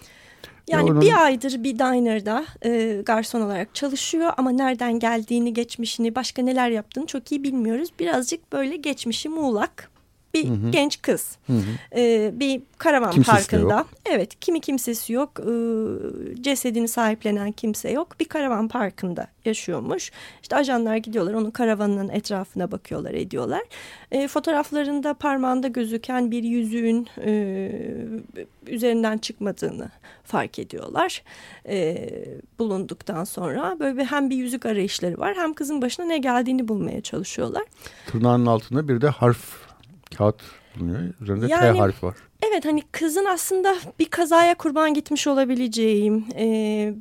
[SPEAKER 3] Yani onun... bir aydır bir diner'da e, garson olarak çalışıyor ama nereden geldiğini, geçmişini, başka neler yaptığını çok iyi bilmiyoruz. Birazcık böyle geçmişi muğlak bir hı hı. genç kız. Hı hı. Ee, bir karavan kimsesi parkında. Evet kimi kimsesi yok. Ee, cesedini sahiplenen kimse yok. Bir karavan parkında yaşıyormuş. İşte ajanlar gidiyorlar onun karavanının etrafına bakıyorlar ediyorlar. Ee, fotoğraflarında parmağında gözüken bir yüzüğün e, üzerinden çıkmadığını fark ediyorlar. E, bulunduktan sonra böyle bir, hem bir yüzük arayışları var hem kızın başına ne geldiğini bulmaya çalışıyorlar.
[SPEAKER 2] Tırnağının altında bir de harf kağıt bulunuyor. Üzerinde yani, T harfi var.
[SPEAKER 3] Evet hani kızın aslında bir kazaya kurban gitmiş olabileceğim. E,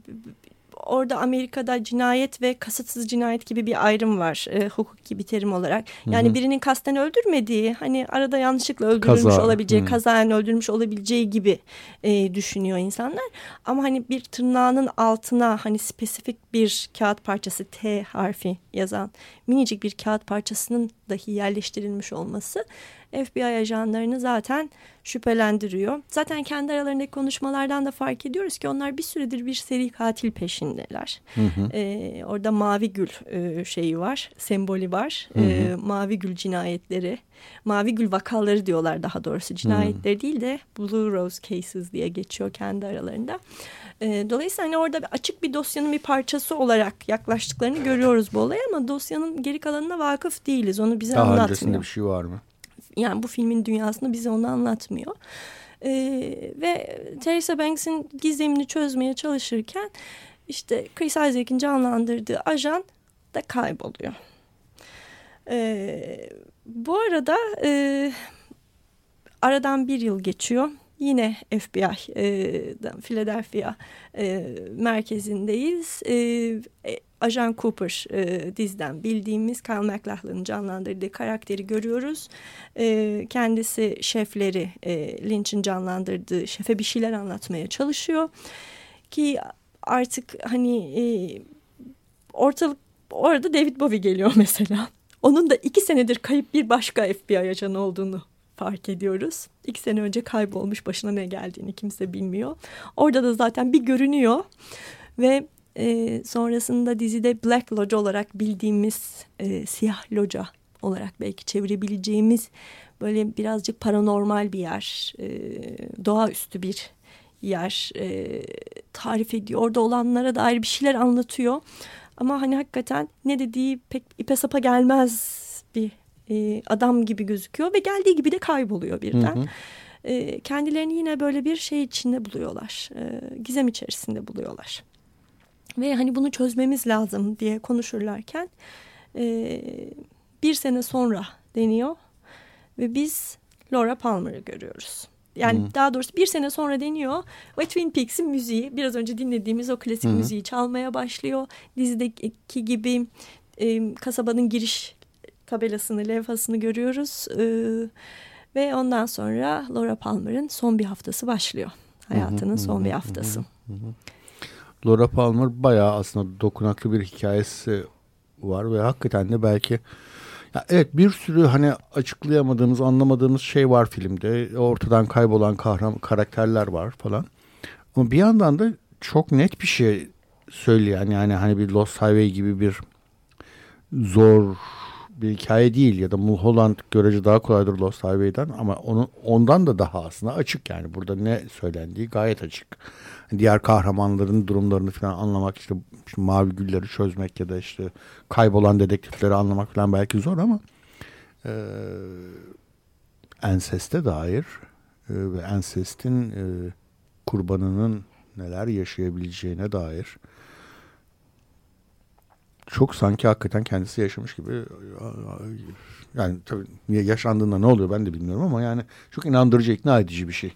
[SPEAKER 3] orada Amerika'da cinayet ve kasıtsız cinayet gibi bir ayrım var e, hukuki bir terim olarak. Yani Hı -hı. birinin kasten öldürmediği hani arada yanlışlıkla öldürülmüş Kaza. olabileceği, -hı. kazayen öldürmüş olabileceği gibi e, düşünüyor insanlar. Ama hani bir tırnağının altına hani spesifik bir kağıt parçası T harfi yazan minicik bir kağıt parçasının dahi yerleştirilmiş olması FBI ajanlarını zaten şüphelendiriyor. Zaten kendi aralarındaki konuşmalardan da fark ediyoruz ki onlar bir süredir bir seri katil peşindeler. Hı hı. Ee, orada mavi gül e, şeyi var, sembolü var. Hı hı. Ee, mavi gül cinayetleri, mavi gül vakaları diyorlar daha doğrusu. Cinayetleri hı. değil de Blue Rose Cases diye geçiyor kendi aralarında. Ee, dolayısıyla hani orada açık bir dosyanın bir parçası olarak yaklaştıklarını görüyoruz bu olaya ama dosyanın geri kalanına vakıf değiliz. Onu bize Daha anlatmıyor. Daha öncesinde
[SPEAKER 2] bir şey var mı?
[SPEAKER 3] Yani bu filmin dünyasını bize onu anlatmıyor. Ee, ve Teresa Banks'in gizemini çözmeye çalışırken işte Chris Isaac'in canlandırdığı ajan da kayboluyor. Ee, bu arada e, aradan bir yıl geçiyor. Yine FBI, e, Philadelphia e, merkezindeyiz. E, e Ajan Cooper e, dizden bildiğimiz Kyle MacLachlan'ın canlandırdığı karakteri görüyoruz. E, kendisi şefleri e, Lynch'in canlandırdığı şefe bir şeyler anlatmaya çalışıyor. Ki artık hani e, ortalık orada David Bowie geliyor <laughs> mesela. Onun da iki senedir kayıp bir başka FBI ajanı olduğunu fark ediyoruz. İki sene önce kaybolmuş başına ne geldiğini kimse bilmiyor. Orada da zaten bir görünüyor ve e, sonrasında dizide Black Lodge olarak bildiğimiz e, siyah loca olarak belki çevirebileceğimiz böyle birazcık paranormal bir yer, e, doğaüstü bir yer e, tarif ediyor. Orada olanlara dair bir şeyler anlatıyor. Ama hani hakikaten ne dediği pek ipe sapa gelmez bir e, adam gibi gözüküyor ve geldiği gibi de kayboluyor birden. Hı hı. E, kendilerini yine böyle bir şey içinde buluyorlar. E, gizem içerisinde buluyorlar. Ve hani bunu çözmemiz lazım diye konuşurlarken e, bir sene sonra deniyor ve biz Laura Palmer'ı görüyoruz. Yani hmm. daha doğrusu bir sene sonra deniyor ve Twin Peaks'in müziği biraz önce dinlediğimiz o klasik hmm. müziği çalmaya başlıyor. Dizideki gibi e, kasabanın giriş tabelasını, levhasını görüyoruz. E, ve ondan sonra Laura Palmer'ın son bir haftası başlıyor. Hayatının son bir haftası. Hı hı.
[SPEAKER 2] Laura Palmer bayağı aslında dokunaklı bir hikayesi var ve hakikaten de belki ya evet bir sürü hani açıklayamadığımız, anlamadığımız şey var filmde. Ortadan kaybolan kahraman karakterler var falan. Ama bir yandan da çok net bir şey söyleyen yani hani bir Lost Highway gibi bir zor bir hikaye değil ya da Mulholland görece daha kolaydır Lost Highway'den ama onun ondan da daha aslında açık yani. Burada ne söylendiği gayet açık. Diğer kahramanların durumlarını falan anlamak işte, işte mavi gülleri çözmek ya da işte kaybolan dedektifleri anlamak falan belki zor ama e, enseste dair ve ensestin e, kurbanının neler yaşayabileceğine dair çok sanki hakikaten kendisi yaşamış gibi yani tabii niye yaşandığında ne oluyor ben de bilmiyorum ama yani çok inandırıcı ikna edici bir şey.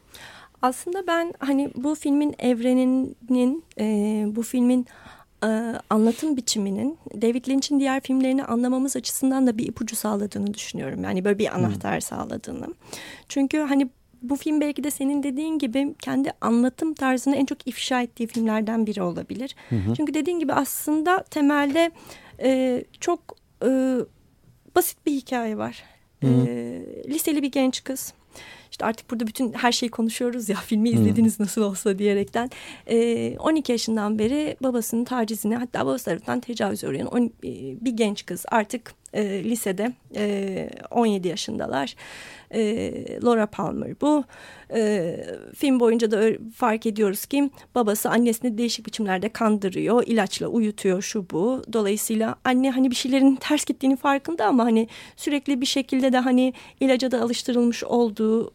[SPEAKER 3] Aslında ben hani bu filmin evreninin e, bu filmin e, anlatım biçiminin David Lynch'in diğer filmlerini anlamamız açısından da bir ipucu sağladığını düşünüyorum. Yani böyle bir anahtar hmm. sağladığını. Çünkü hani bu film belki de senin dediğin gibi kendi anlatım tarzını en çok ifşa ettiği filmlerden biri olabilir. Hı hı. Çünkü dediğin gibi aslında temelde e, çok e, basit bir hikaye var. Hı hı. E, liseli bir genç kız. İşte artık burada bütün her şeyi konuşuyoruz ya filmi izlediniz hmm. nasıl olsa diyerekten. E, 12 yaşından beri babasının tacizine hatta babası tarafından tecavüz uğrayan on, e, bir genç kız artık e, lisede e, 17 yaşındalar. E, Laura Palmer bu. E, film boyunca da fark ediyoruz ki babası annesini değişik biçimlerde kandırıyor. ilaçla uyutuyor şu bu. Dolayısıyla anne hani bir şeylerin ters gittiğini farkında ama hani sürekli bir şekilde de hani ilaca da alıştırılmış olduğu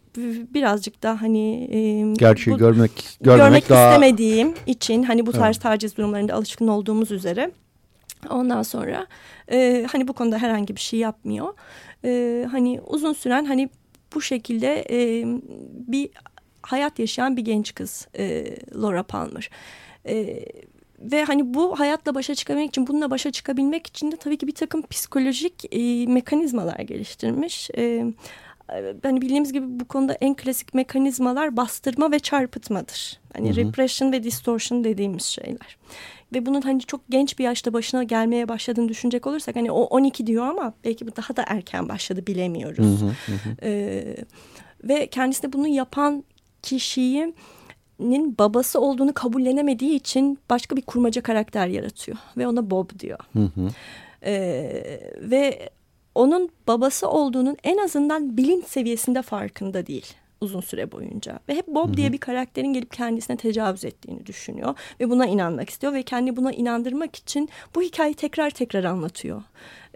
[SPEAKER 3] birazcık da hani
[SPEAKER 2] e, gerçeği bu, görmek görmek,
[SPEAKER 3] görmek
[SPEAKER 2] daha...
[SPEAKER 3] istemediğim için hani bu tarz evet. taciz durumlarında alışkın olduğumuz üzere ondan sonra e, hani bu konuda herhangi bir şey yapmıyor. E, hani uzun süren hani bu şekilde e, bir hayat yaşayan bir genç kız e, Laura Palmer. E, ve hani bu hayatla başa çıkabilmek için bununla başa çıkabilmek için de tabii ki bir takım psikolojik e, mekanizmalar geliştirmiş. E, hani bildiğimiz gibi bu konuda en klasik mekanizmalar bastırma ve çarpıtmadır. Hani hı hı. repression ve distortion dediğimiz şeyler ve bunun hani çok genç bir yaşta başına gelmeye başladığını düşünecek olursak hani o 12 diyor ama belki bu daha da erken başladı bilemiyoruz. Hı hı hı. Ee, ve kendisine bunu yapan kişiyi babası olduğunu kabullenemediği için başka bir kurmaca karakter yaratıyor ve ona Bob diyor. Hı hı. Ee, ve onun babası olduğunun en azından bilinç seviyesinde farkında değil uzun süre boyunca. Ve hep Bob Hı -hı. diye bir karakterin gelip kendisine tecavüz ettiğini düşünüyor. Ve buna inanmak istiyor ve kendi buna inandırmak için bu hikayeyi tekrar tekrar anlatıyor.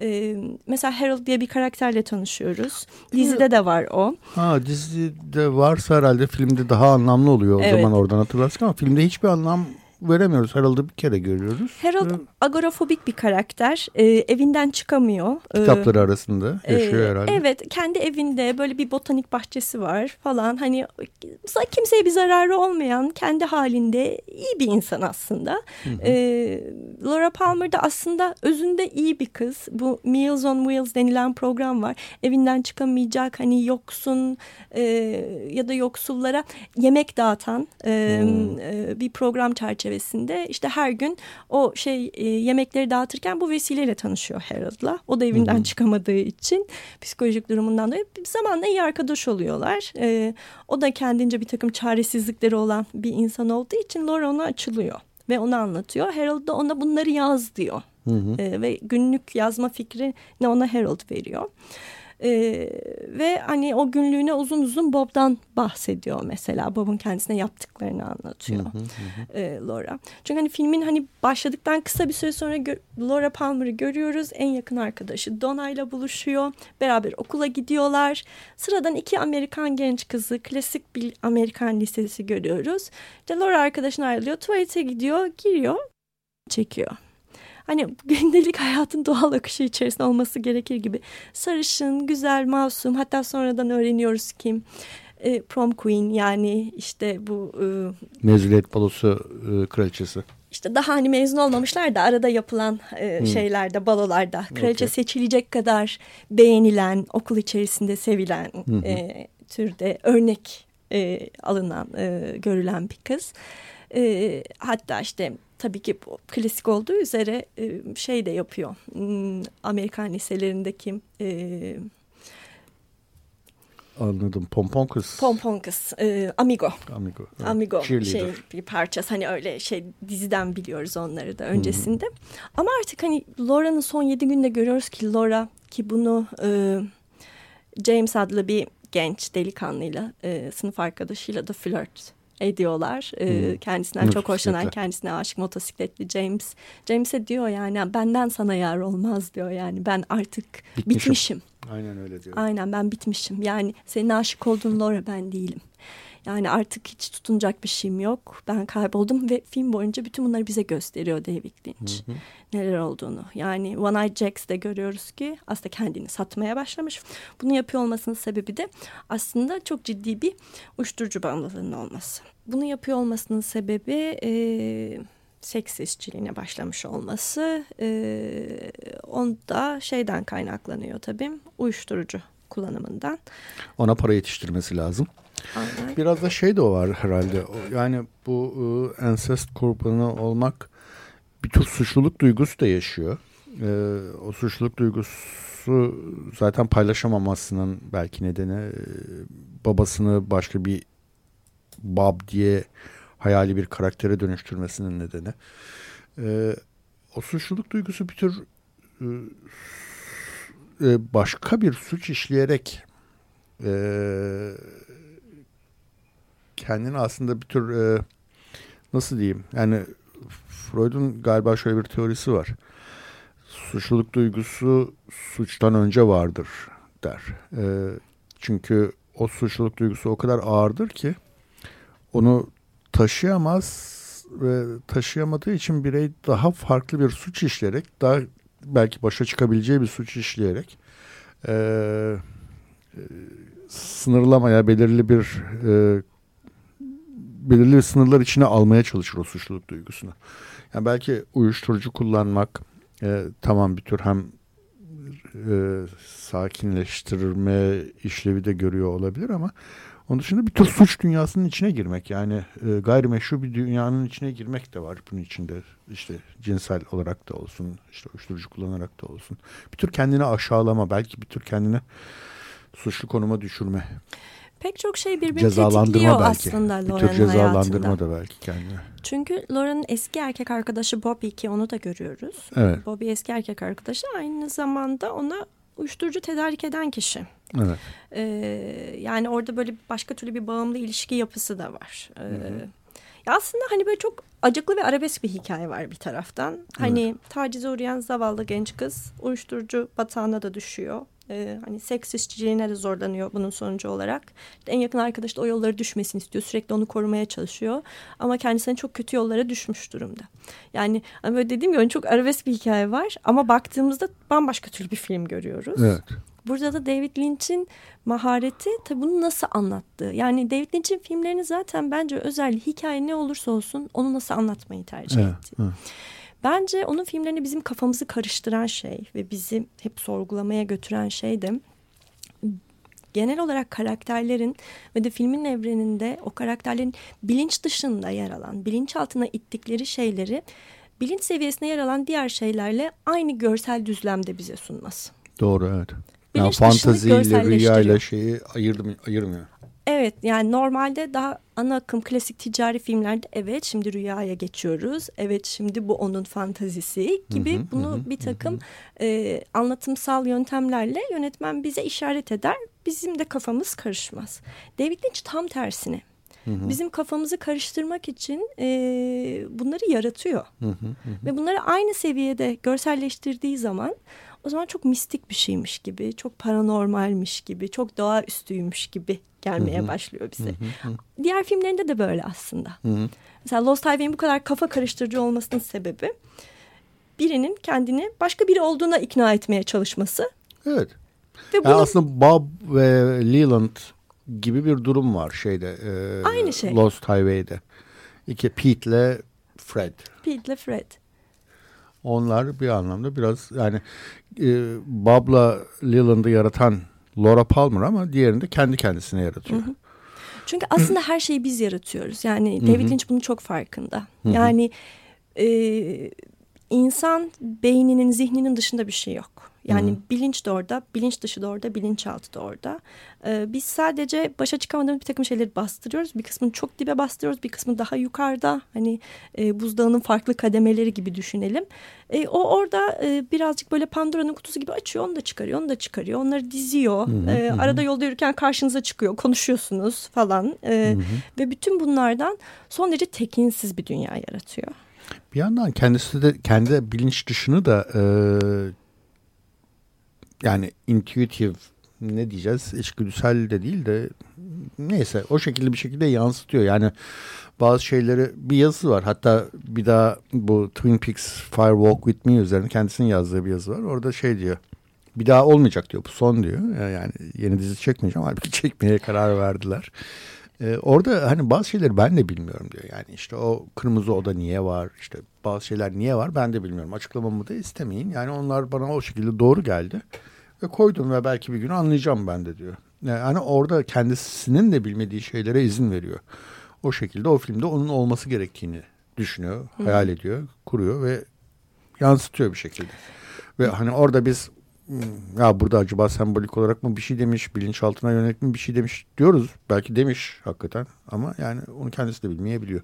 [SPEAKER 3] Ee, mesela Harold diye bir karakterle tanışıyoruz. Dizide de var o.
[SPEAKER 2] Ha dizide varsa herhalde filmde daha anlamlı oluyor o evet. zaman oradan hatırlarsın ama filmde hiçbir anlam veremiyoruz. Harold'u bir kere görüyoruz.
[SPEAKER 3] Harold ee, agorafobik bir karakter. Ee, evinden çıkamıyor.
[SPEAKER 2] Ee, Kitapları ee, arasında yaşıyor e, herhalde.
[SPEAKER 3] Evet kendi evinde böyle bir botanik bahçesi var falan. Hani kimseye bir zararı olmayan kendi halinde iyi bir insan aslında. Hı hı. Ee, Laura Palmer da aslında özünde iyi bir kız. Bu Meals on Wheels denilen program var. Evinden çıkamayacak hani yoksun e, ya da yoksullara yemek dağıtan e, hmm. e, bir program çerçevesinde çerçevesinde işte her gün o şey e, yemekleri dağıtırken bu vesileyle tanışıyor Harold'la. O da evinden Hı -hı. çıkamadığı için psikolojik durumundan dolayı zamanla iyi arkadaş oluyorlar. E, o da kendince bir takım çaresizlikleri olan bir insan olduğu için Laura ona açılıyor ve onu anlatıyor. Harold da ona bunları yaz diyor. Hı hı. E, ve günlük yazma fikri ne ona Harold veriyor. E, ve hani o günlüğüne uzun uzun Bob'dan bahsediyor mesela. Bob'un kendisine yaptıklarını anlatıyor hı hı hı. E, Laura. Çünkü hani filmin hani başladıktan kısa bir süre sonra Laura Palmer'ı görüyoruz. En yakın arkadaşı Donna ile buluşuyor. Beraber okula gidiyorlar. Sıradan iki Amerikan genç kızı klasik bir Amerikan lisesi görüyoruz. İşte Laura arkadaşına ayrılıyor. Tuvalete gidiyor, giriyor, çekiyor hani <laughs> gündelik hayatın doğal akışı içerisinde olması gerekir gibi. Sarışın, güzel, masum hatta sonradan öğreniyoruz kim e, prom queen yani işte bu... E,
[SPEAKER 2] Mezuniyet balosu e, kraliçesi.
[SPEAKER 3] İşte daha hani mezun olmamışlar da arada yapılan e, hmm. şeylerde, balolarda kraliçe okay. seçilecek kadar beğenilen, okul içerisinde sevilen hmm. e, türde örnek e, alınan, e, görülen bir kız. E, hatta işte tabii ki bu klasik olduğu üzere e, şey de yapıyor. Hmm, Amerikan liselerindeki e,
[SPEAKER 2] Anladım. Pompon kız.
[SPEAKER 3] Pompon kız. E, Amigo.
[SPEAKER 2] Amigo.
[SPEAKER 3] Evet. Amigo şey bir parçası. Hani öyle şey diziden biliyoruz onları da öncesinde. Hı -hı. Ama artık hani Laura'nın son yedi günde görüyoruz ki Laura ki bunu e, James adlı bir genç delikanlıyla e, sınıf arkadaşıyla da flört ediyorlar. Hmm. Kendisinden çok hoşlanan, kendisine aşık motosikletli James. James'e diyor yani benden sana yar olmaz diyor yani ben artık bitmişim. bitmişim.
[SPEAKER 2] Aynen öyle diyor.
[SPEAKER 3] Aynen ben bitmişim. Yani senin aşık olduğun Laura ben değilim. Yani artık hiç tutunacak bir şeyim yok. Ben kayboldum ve film boyunca bütün bunları bize gösteriyor David Lynch. Hı hı. Neler olduğunu. Yani One Eye Jacks'te görüyoruz ki aslında kendini satmaya başlamış. Bunu yapıyor olmasının sebebi de aslında çok ciddi bir uyuşturucu bağımlılığının olması. Bunu yapıyor olmasının sebebi... E, seks işçiliğine başlamış olması e, onda şeyden kaynaklanıyor tabii uyuşturucu kullanımından.
[SPEAKER 2] Ona para yetiştirmesi lazım. Biraz da şey de o var herhalde. Yani bu e, ensest kurbanı olmak bir tür suçluluk duygusu da yaşıyor. E, o suçluluk duygusu zaten paylaşamamasının belki nedeni e, babasını başka bir Bob diye hayali bir karaktere dönüştürmesinin nedeni. E, o suçluluk duygusu bir tür başka bir suç işleyerek e, kendini aslında bir tür e, nasıl diyeyim yani Freud'un galiba şöyle bir teorisi var. Suçluluk duygusu suçtan önce vardır der. E, çünkü o suçluluk duygusu o kadar ağırdır ki onu taşıyamaz ve taşıyamadığı için birey daha farklı bir suç işleyerek daha belki başa çıkabileceği bir suç işleyerek e, e, sınırlamaya belirli bir e, belirli sınırlar içine almaya çalışır o suçluluk duygusunu. Yani belki uyuşturucu kullanmak e, tamam bir tür hem e, sakinleştirme işlevi de görüyor olabilir ama onun dışında bir tür suç dünyasının içine girmek yani e, gayrimeşru bir dünyanın içine girmek de var bunun içinde işte cinsel olarak da olsun işte uyuşturucu kullanarak da olsun bir tür kendini aşağılama belki bir tür kendini suçlu konuma düşürme.
[SPEAKER 3] Pek çok şey birbirini tetikliyor belki. aslında Lauren'ın. Bir tür cezalandırma
[SPEAKER 2] hayatında. da belki kendine.
[SPEAKER 3] Çünkü Lauren'ın eski erkek arkadaşı Bobby ki onu da görüyoruz.
[SPEAKER 2] Evet.
[SPEAKER 3] Bobby eski erkek arkadaşı aynı zamanda ona uyuşturucu tedarik eden kişi.
[SPEAKER 2] Evet.
[SPEAKER 3] Ee, yani orada böyle başka türlü bir bağımlı ilişki yapısı da var. Ee, hı aslında hani böyle çok acıklı ve arabesk bir hikaye var bir taraftan. Hani evet. tacize uğrayan zavallı genç kız uyuşturucu batağına da düşüyor. Ee, hani seks işçiliğine de zorlanıyor bunun sonucu olarak. İşte en yakın arkadaş da o yollara düşmesini istiyor. Sürekli onu korumaya çalışıyor. Ama kendisine çok kötü yollara düşmüş durumda. Yani hani böyle dediğim gibi çok arabesk bir hikaye var. Ama baktığımızda bambaşka türlü bir film görüyoruz.
[SPEAKER 2] Evet.
[SPEAKER 3] Burada da David Lynch'in mahareti tabii bunu nasıl anlattığı. Yani David Lynch'in filmlerini zaten bence özel hikaye ne olursa olsun onu nasıl anlatmayı tercih
[SPEAKER 2] evet,
[SPEAKER 3] etti. Evet. Bence onun filmlerini bizim kafamızı karıştıran şey ve bizi hep sorgulamaya götüren şey de genel olarak karakterlerin ve de filmin evreninde o karakterlerin bilinç dışında yer alan, bilinç altına ittikleri şeyleri bilinç seviyesine yer alan diğer şeylerle aynı görsel düzlemde bize sunması.
[SPEAKER 2] Doğru evet. Bilinç yani fantaziyle, rüyayla şeyi ayırdım, ayırmıyor.
[SPEAKER 3] Evet yani normalde daha ana akım klasik ticari filmlerde evet şimdi rüyaya geçiyoruz. Evet şimdi bu onun fantazisi gibi hı hı, bunu hı, bir takım hı. E, anlatımsal yöntemlerle yönetmen bize işaret eder. Bizim de kafamız karışmaz. David Lynch tam tersine. Hı hı. Bizim kafamızı karıştırmak için e, bunları yaratıyor. Hı hı hı. Ve bunları aynı seviyede görselleştirdiği zaman o zaman çok mistik bir şeymiş gibi, çok paranormalmiş gibi, çok doğaüstüymüş gibi gelmeye Hı-hı. başlıyor bize. Hı-hı. Diğer filmlerinde de böyle aslında. Hı-hı. Mesela Lost Highway'in bu kadar kafa karıştırıcı olmasının sebebi birinin kendini başka biri olduğuna ikna etmeye çalışması.
[SPEAKER 2] Evet. Ve yani aslında Bob ve Leland gibi bir durum var şeyde. E,
[SPEAKER 3] Aynı şey.
[SPEAKER 2] Lost Highway'de. İki Pete'le Fred.
[SPEAKER 3] Pete'le Fred.
[SPEAKER 2] Onlar bir anlamda biraz yani e, Bob'la Leland'ı yaratan Laura Palmer ama diğerini de kendi kendisine yaratıyor. Hı hı.
[SPEAKER 3] Çünkü aslında her şeyi biz yaratıyoruz. Yani David hı hı. Lynch bunun çok farkında. Hı hı. Yani e, insan beyninin, zihninin dışında bir şey yok. Yani Hı. bilinç de orada, bilinç dışı da orada, bilinçaltı da orada. Ee, biz sadece başa çıkamadığımız bir takım şeyleri bastırıyoruz. Bir kısmını çok dibe bastırıyoruz, bir kısmı daha yukarıda. Hani e, buzdağının farklı kademeleri gibi düşünelim. E, o orada e, birazcık böyle Pandora'nın kutusu gibi açıyor, onu da çıkarıyor, onu da çıkarıyor. Onları diziyor. Hı E, arada yolda yürürken karşınıza çıkıyor, konuşuyorsunuz falan. E, hı. Ve bütün bunlardan son derece tekinsiz bir dünya yaratıyor.
[SPEAKER 2] Bir yandan kendisi de kendi bilinç dışını da e, yani intuitive ne diyeceğiz içgüdüsel de değil de neyse o şekilde bir şekilde yansıtıyor. Yani bazı şeyleri bir yazısı var. Hatta bir daha bu Twin Peaks Fire Walk With Me üzerine kendisinin yazdığı bir yazı var. Orada şey diyor. Bir daha olmayacak diyor. Bu son diyor. Yani yeni dizi çekmeyeceğim. Halbuki <laughs> çekmeye karar verdiler. Ee, orada hani bazı şeyleri ben de bilmiyorum diyor. Yani işte o kırmızı oda niye var? İşte bazı şeyler niye var ben de bilmiyorum. Açıklamamı da istemeyin. Yani onlar bana o şekilde doğru geldi. Ve koydum ve belki bir gün anlayacağım ben de diyor. Yani orada kendisinin de bilmediği şeylere izin veriyor. O şekilde o filmde onun olması gerektiğini düşünüyor, Hı. hayal ediyor, kuruyor ve yansıtıyor bir şekilde. Ve hani orada biz ya burada acaba sembolik olarak mı bir şey demiş, bilinçaltına yönelik mi bir şey demiş diyoruz. Belki demiş hakikaten ama yani onu kendisi de bilmeyebiliyor.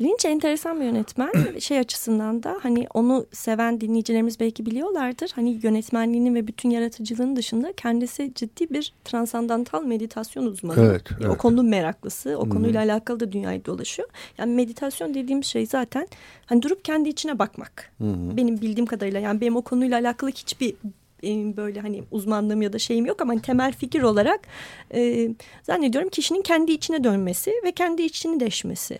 [SPEAKER 3] Lynch enteresan bir yönetmen. <clears throat> şey açısından da hani onu seven dinleyicilerimiz belki biliyorlardır. Hani yönetmenliğinin ve bütün yaratıcılığının dışında kendisi ciddi bir transandantal meditasyon uzmanı.
[SPEAKER 2] Evet, evet.
[SPEAKER 3] O konunun meraklısı. O konuyla Hı-hı. alakalı da dünyayı dolaşıyor. Yani meditasyon dediğim şey zaten hani durup kendi içine bakmak. Hı-hı. Benim bildiğim kadarıyla yani benim o konuyla alakalı hiçbir böyle hani uzmanlığım ya da şeyim yok ama hani temel fikir olarak e, zannediyorum kişinin kendi içine dönmesi ve kendi içini deşmesi.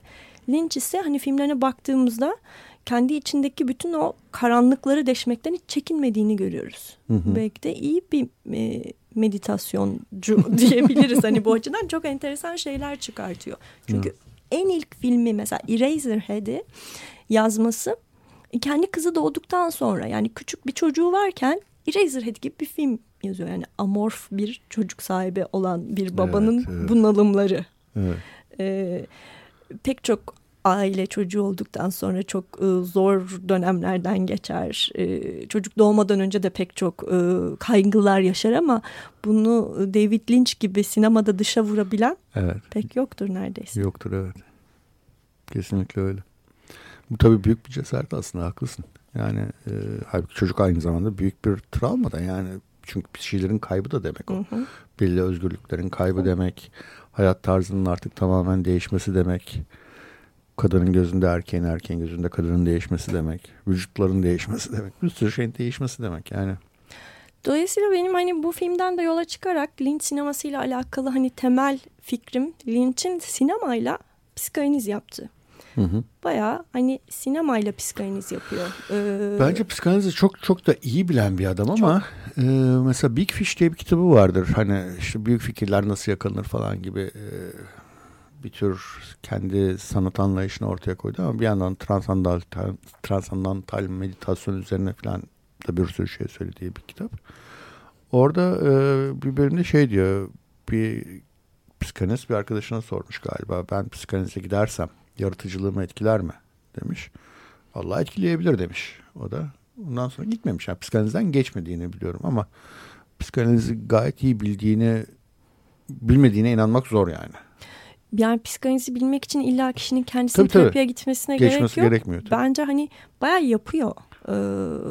[SPEAKER 3] Lynch ise hani filmlerine baktığımızda kendi içindeki bütün o karanlıkları deşmekten hiç çekinmediğini görüyoruz. Hı hı. Belki de iyi bir e, meditasyoncu <laughs> diyebiliriz hani bu açıdan çok enteresan şeyler çıkartıyor. Çünkü hı. en ilk filmi mesela Eraserhead'i yazması kendi kızı doğduktan sonra yani küçük bir çocuğu varken Eraserhead gibi bir film yazıyor. Yani amorf bir çocuk sahibi olan bir babanın evet, evet. bunalımları. Evet. Ee, pek çok aile çocuğu olduktan sonra çok e, zor dönemlerden geçer. E, çocuk doğmadan önce de pek çok e, kaygılar yaşar ama bunu David Lynch gibi sinemada dışa vurabilen evet. pek yoktur neredeyse.
[SPEAKER 2] Yoktur evet. Kesinlikle öyle. Bu tabii büyük bir cesaret aslında haklısın. Yani e, halbuki çocuk aynı zamanda büyük bir travma da yani çünkü bir şeylerin kaybı da demek o. Hı hı. Belli özgürlüklerin kaybı hı. demek. Hayat tarzının artık tamamen değişmesi demek. Kadının gözünde erkeğin, erkeğin gözünde kadının değişmesi demek. Vücutların değişmesi demek. Bir sürü şeyin değişmesi demek yani.
[SPEAKER 3] Dolayısıyla benim hani bu filmden de yola çıkarak Lynch sinemasıyla alakalı hani temel fikrim Lynch'in sinemayla psikanaliz yaptı. Hı hı. Bayağı hani sinemayla psikanaliz yapıyor.
[SPEAKER 2] Ee, Bence psikanalizi çok çok da iyi bilen bir adam ama e, mesela Big Fish diye bir kitabı vardır. Hani işte büyük fikirler nasıl yakalanır falan gibi e, bir tür kendi sanat anlayışını ortaya koydu ama bir yandan transandantal, transandantal meditasyon üzerine falan da bir sürü şey söylediği bir kitap. Orada e, bir bölümde şey diyor bir psikanalist bir arkadaşına sormuş galiba ben psikanalize gidersem yaratıcılığımı etkiler mi demiş. Allah etkileyebilir demiş o da. Ondan sonra gitmemiş. Yani psikanalizden geçmediğini biliyorum ama psikanalizi gayet iyi bildiğini bilmediğine inanmak zor yani.
[SPEAKER 3] Yani psikanalizi bilmek için illa kişinin kendisinin tabii, terapiye tabii. gitmesine Geçmesi gerek yok. gerekmiyor. Tabii. Bence hani bayağı yapıyor. Ee,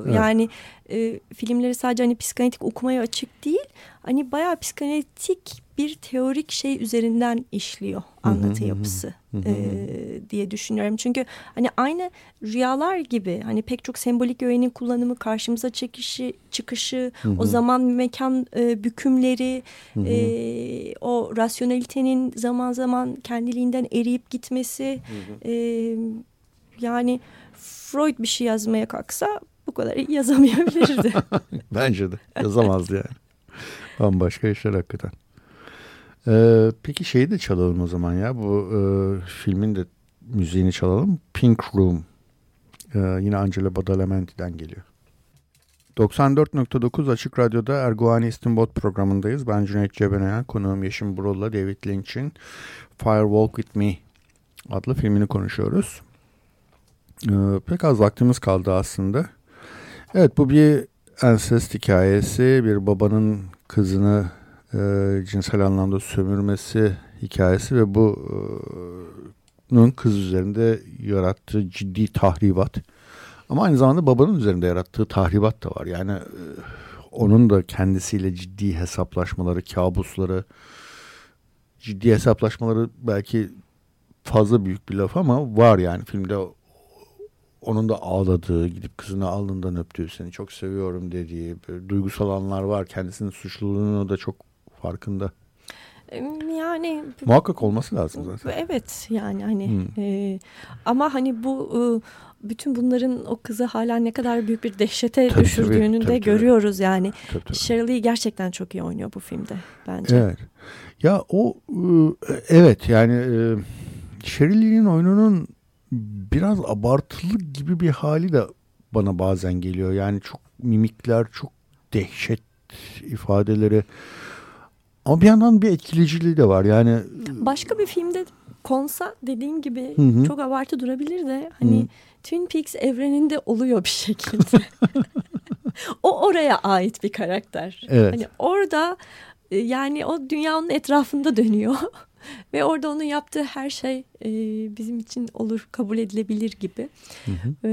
[SPEAKER 3] evet. Yani e, filmleri sadece hani psikanalitik okumaya açık değil. Hani bayağı psikanalitik bir teorik şey üzerinden işliyor anlatı yapısı e, diye düşünüyorum. Çünkü hani aynı rüyalar gibi hani pek çok sembolik öğenin kullanımı, karşımıza çekişi, çıkışı, o zaman mekan e, bükümleri, e, o rasyonelitenin zaman zaman kendiliğinden eriyip gitmesi. E, yani Freud bir şey yazmaya kalksa bu kadar yazamayabilirdi. <laughs>
[SPEAKER 2] Bence de yazamazdı yani. <laughs> Bambaşka işler hakikaten. Ee, peki şeyi de çalalım o zaman ya. Bu e, filmin de müziğini çalalım. Pink Room. Ee, yine Angela Badalamenti'den geliyor. 94.9 Açık Radyo'da Erguani İstinbot programındayız. Ben Cüneyt Cebenayan, konuğum Yeşim Burul'la David Lynch'in Fire Walk With Me adlı filmini konuşuyoruz. Ee, pek az vaktimiz kaldı aslında. Evet bu bir ensest hikayesi. Bir babanın kızını e, cinsel anlamda sömürmesi hikayesi ve bu bunun kız üzerinde yarattığı ciddi tahribat. Ama aynı zamanda babanın üzerinde yarattığı tahribat da var. Yani e, onun da kendisiyle ciddi hesaplaşmaları, kabusları, ciddi hesaplaşmaları belki fazla büyük bir laf ama var yani filmde onun da ağladığı, gidip kızını alnından öptüğü, seni çok seviyorum dediği, duygusal anlar var. Kendisinin suçluluğunu da çok farkında.
[SPEAKER 3] Yani
[SPEAKER 2] muhakkak olması lazım zaten.
[SPEAKER 3] Evet yani hani hmm. e, ama hani bu e, bütün bunların o kızı hala ne kadar büyük bir dehşete tabii, düşürdüğünü tabii, de tabii, görüyoruz yani. Tabii, tabii. Shirley gerçekten çok iyi oynuyor bu filmde bence.
[SPEAKER 2] Evet. Ya o e, evet yani e, Shirley'nin oyununun biraz abartılı gibi bir hali de bana bazen geliyor. Yani çok mimikler, çok dehşet ifadeleri. Ama bir yandan bir etkileyiciliği de var. Yani
[SPEAKER 3] başka bir filmde konsa dediğin gibi hı hı. çok abartı durabilir de hani hı. Twin Peaks evreninde oluyor bir şekilde. <laughs> o oraya ait bir karakter. Evet. Hani orada e, yani o dünyanın etrafında dönüyor. Ve orada onun yaptığı her şey e, bizim için olur, kabul edilebilir gibi. Hı hı. E,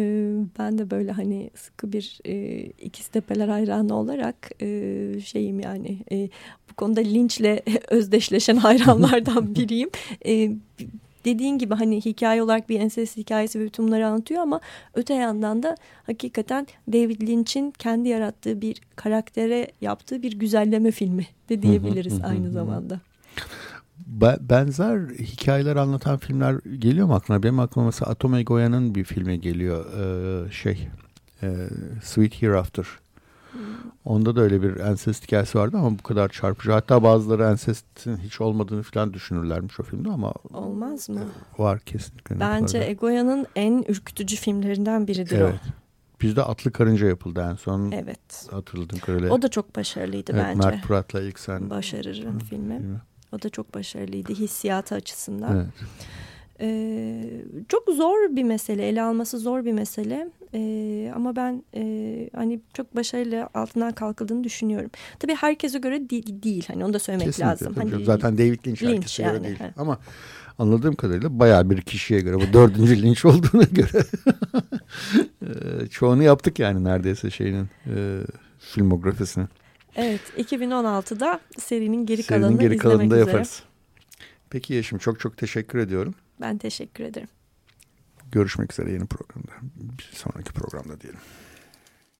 [SPEAKER 3] ben de böyle hani sıkı bir e, ikiz tepeler hayranı olarak e, şeyim yani e, bu konuda linçle <laughs> özdeşleşen hayranlardan <laughs> biriyim. E, dediğin gibi hani hikaye olarak bir ensest hikayesi ve bütün bunları anlatıyor ama öte yandan da hakikaten David Lynch'in kendi yarattığı bir karaktere yaptığı bir güzelleme filmi de diyebiliriz aynı zamanda
[SPEAKER 2] benzer hikayeler anlatan filmler geliyor mu aklına? Benim aklıma mesela Atom Egoya'nın bir filmi geliyor. Ee, şey e, Sweet Hereafter. Hmm. Onda da öyle bir ensest hikayesi vardı ama bu kadar çarpıcı. Hatta bazıları ensestin hiç olmadığını falan düşünürlermiş o filmde ama...
[SPEAKER 3] Olmaz mı?
[SPEAKER 2] Var kesinlikle.
[SPEAKER 3] Bence Egoya'nın en ürkütücü filmlerinden biridir evet. o.
[SPEAKER 2] Bizde Atlı Karınca yapıldı en son.
[SPEAKER 3] Evet.
[SPEAKER 2] Hatırladım öyle.
[SPEAKER 3] O da çok başarılıydı evet,
[SPEAKER 2] bence. Mert Fırat'la ilk sen.
[SPEAKER 3] Başarırım filmi. filmi. O da çok başarılıydı hissiyatı açısından. Evet. Ee, çok zor bir mesele, ele alması zor bir mesele. Ee, ama ben e, hani çok başarılı altından kalkıldığını düşünüyorum. Tabii herkese göre değil, değil. Hani onu da söylemek Kesinlikle, lazım. Hani,
[SPEAKER 2] Zaten David Lynch, Lynch herkese yani. göre değil. He. Ama anladığım kadarıyla bayağı bir kişiye göre bu dördüncü Lynch <laughs> olduğuna göre <laughs> e, çoğunu yaptık yani neredeyse şeyinin e, filmografisini.
[SPEAKER 3] Evet 2016'da serinin geri serinin kalanını geri kalanını da yaparız.
[SPEAKER 2] Peki Yeşim çok çok teşekkür ediyorum.
[SPEAKER 3] Ben teşekkür ederim.
[SPEAKER 2] Görüşmek üzere yeni programda. Bir sonraki programda diyelim.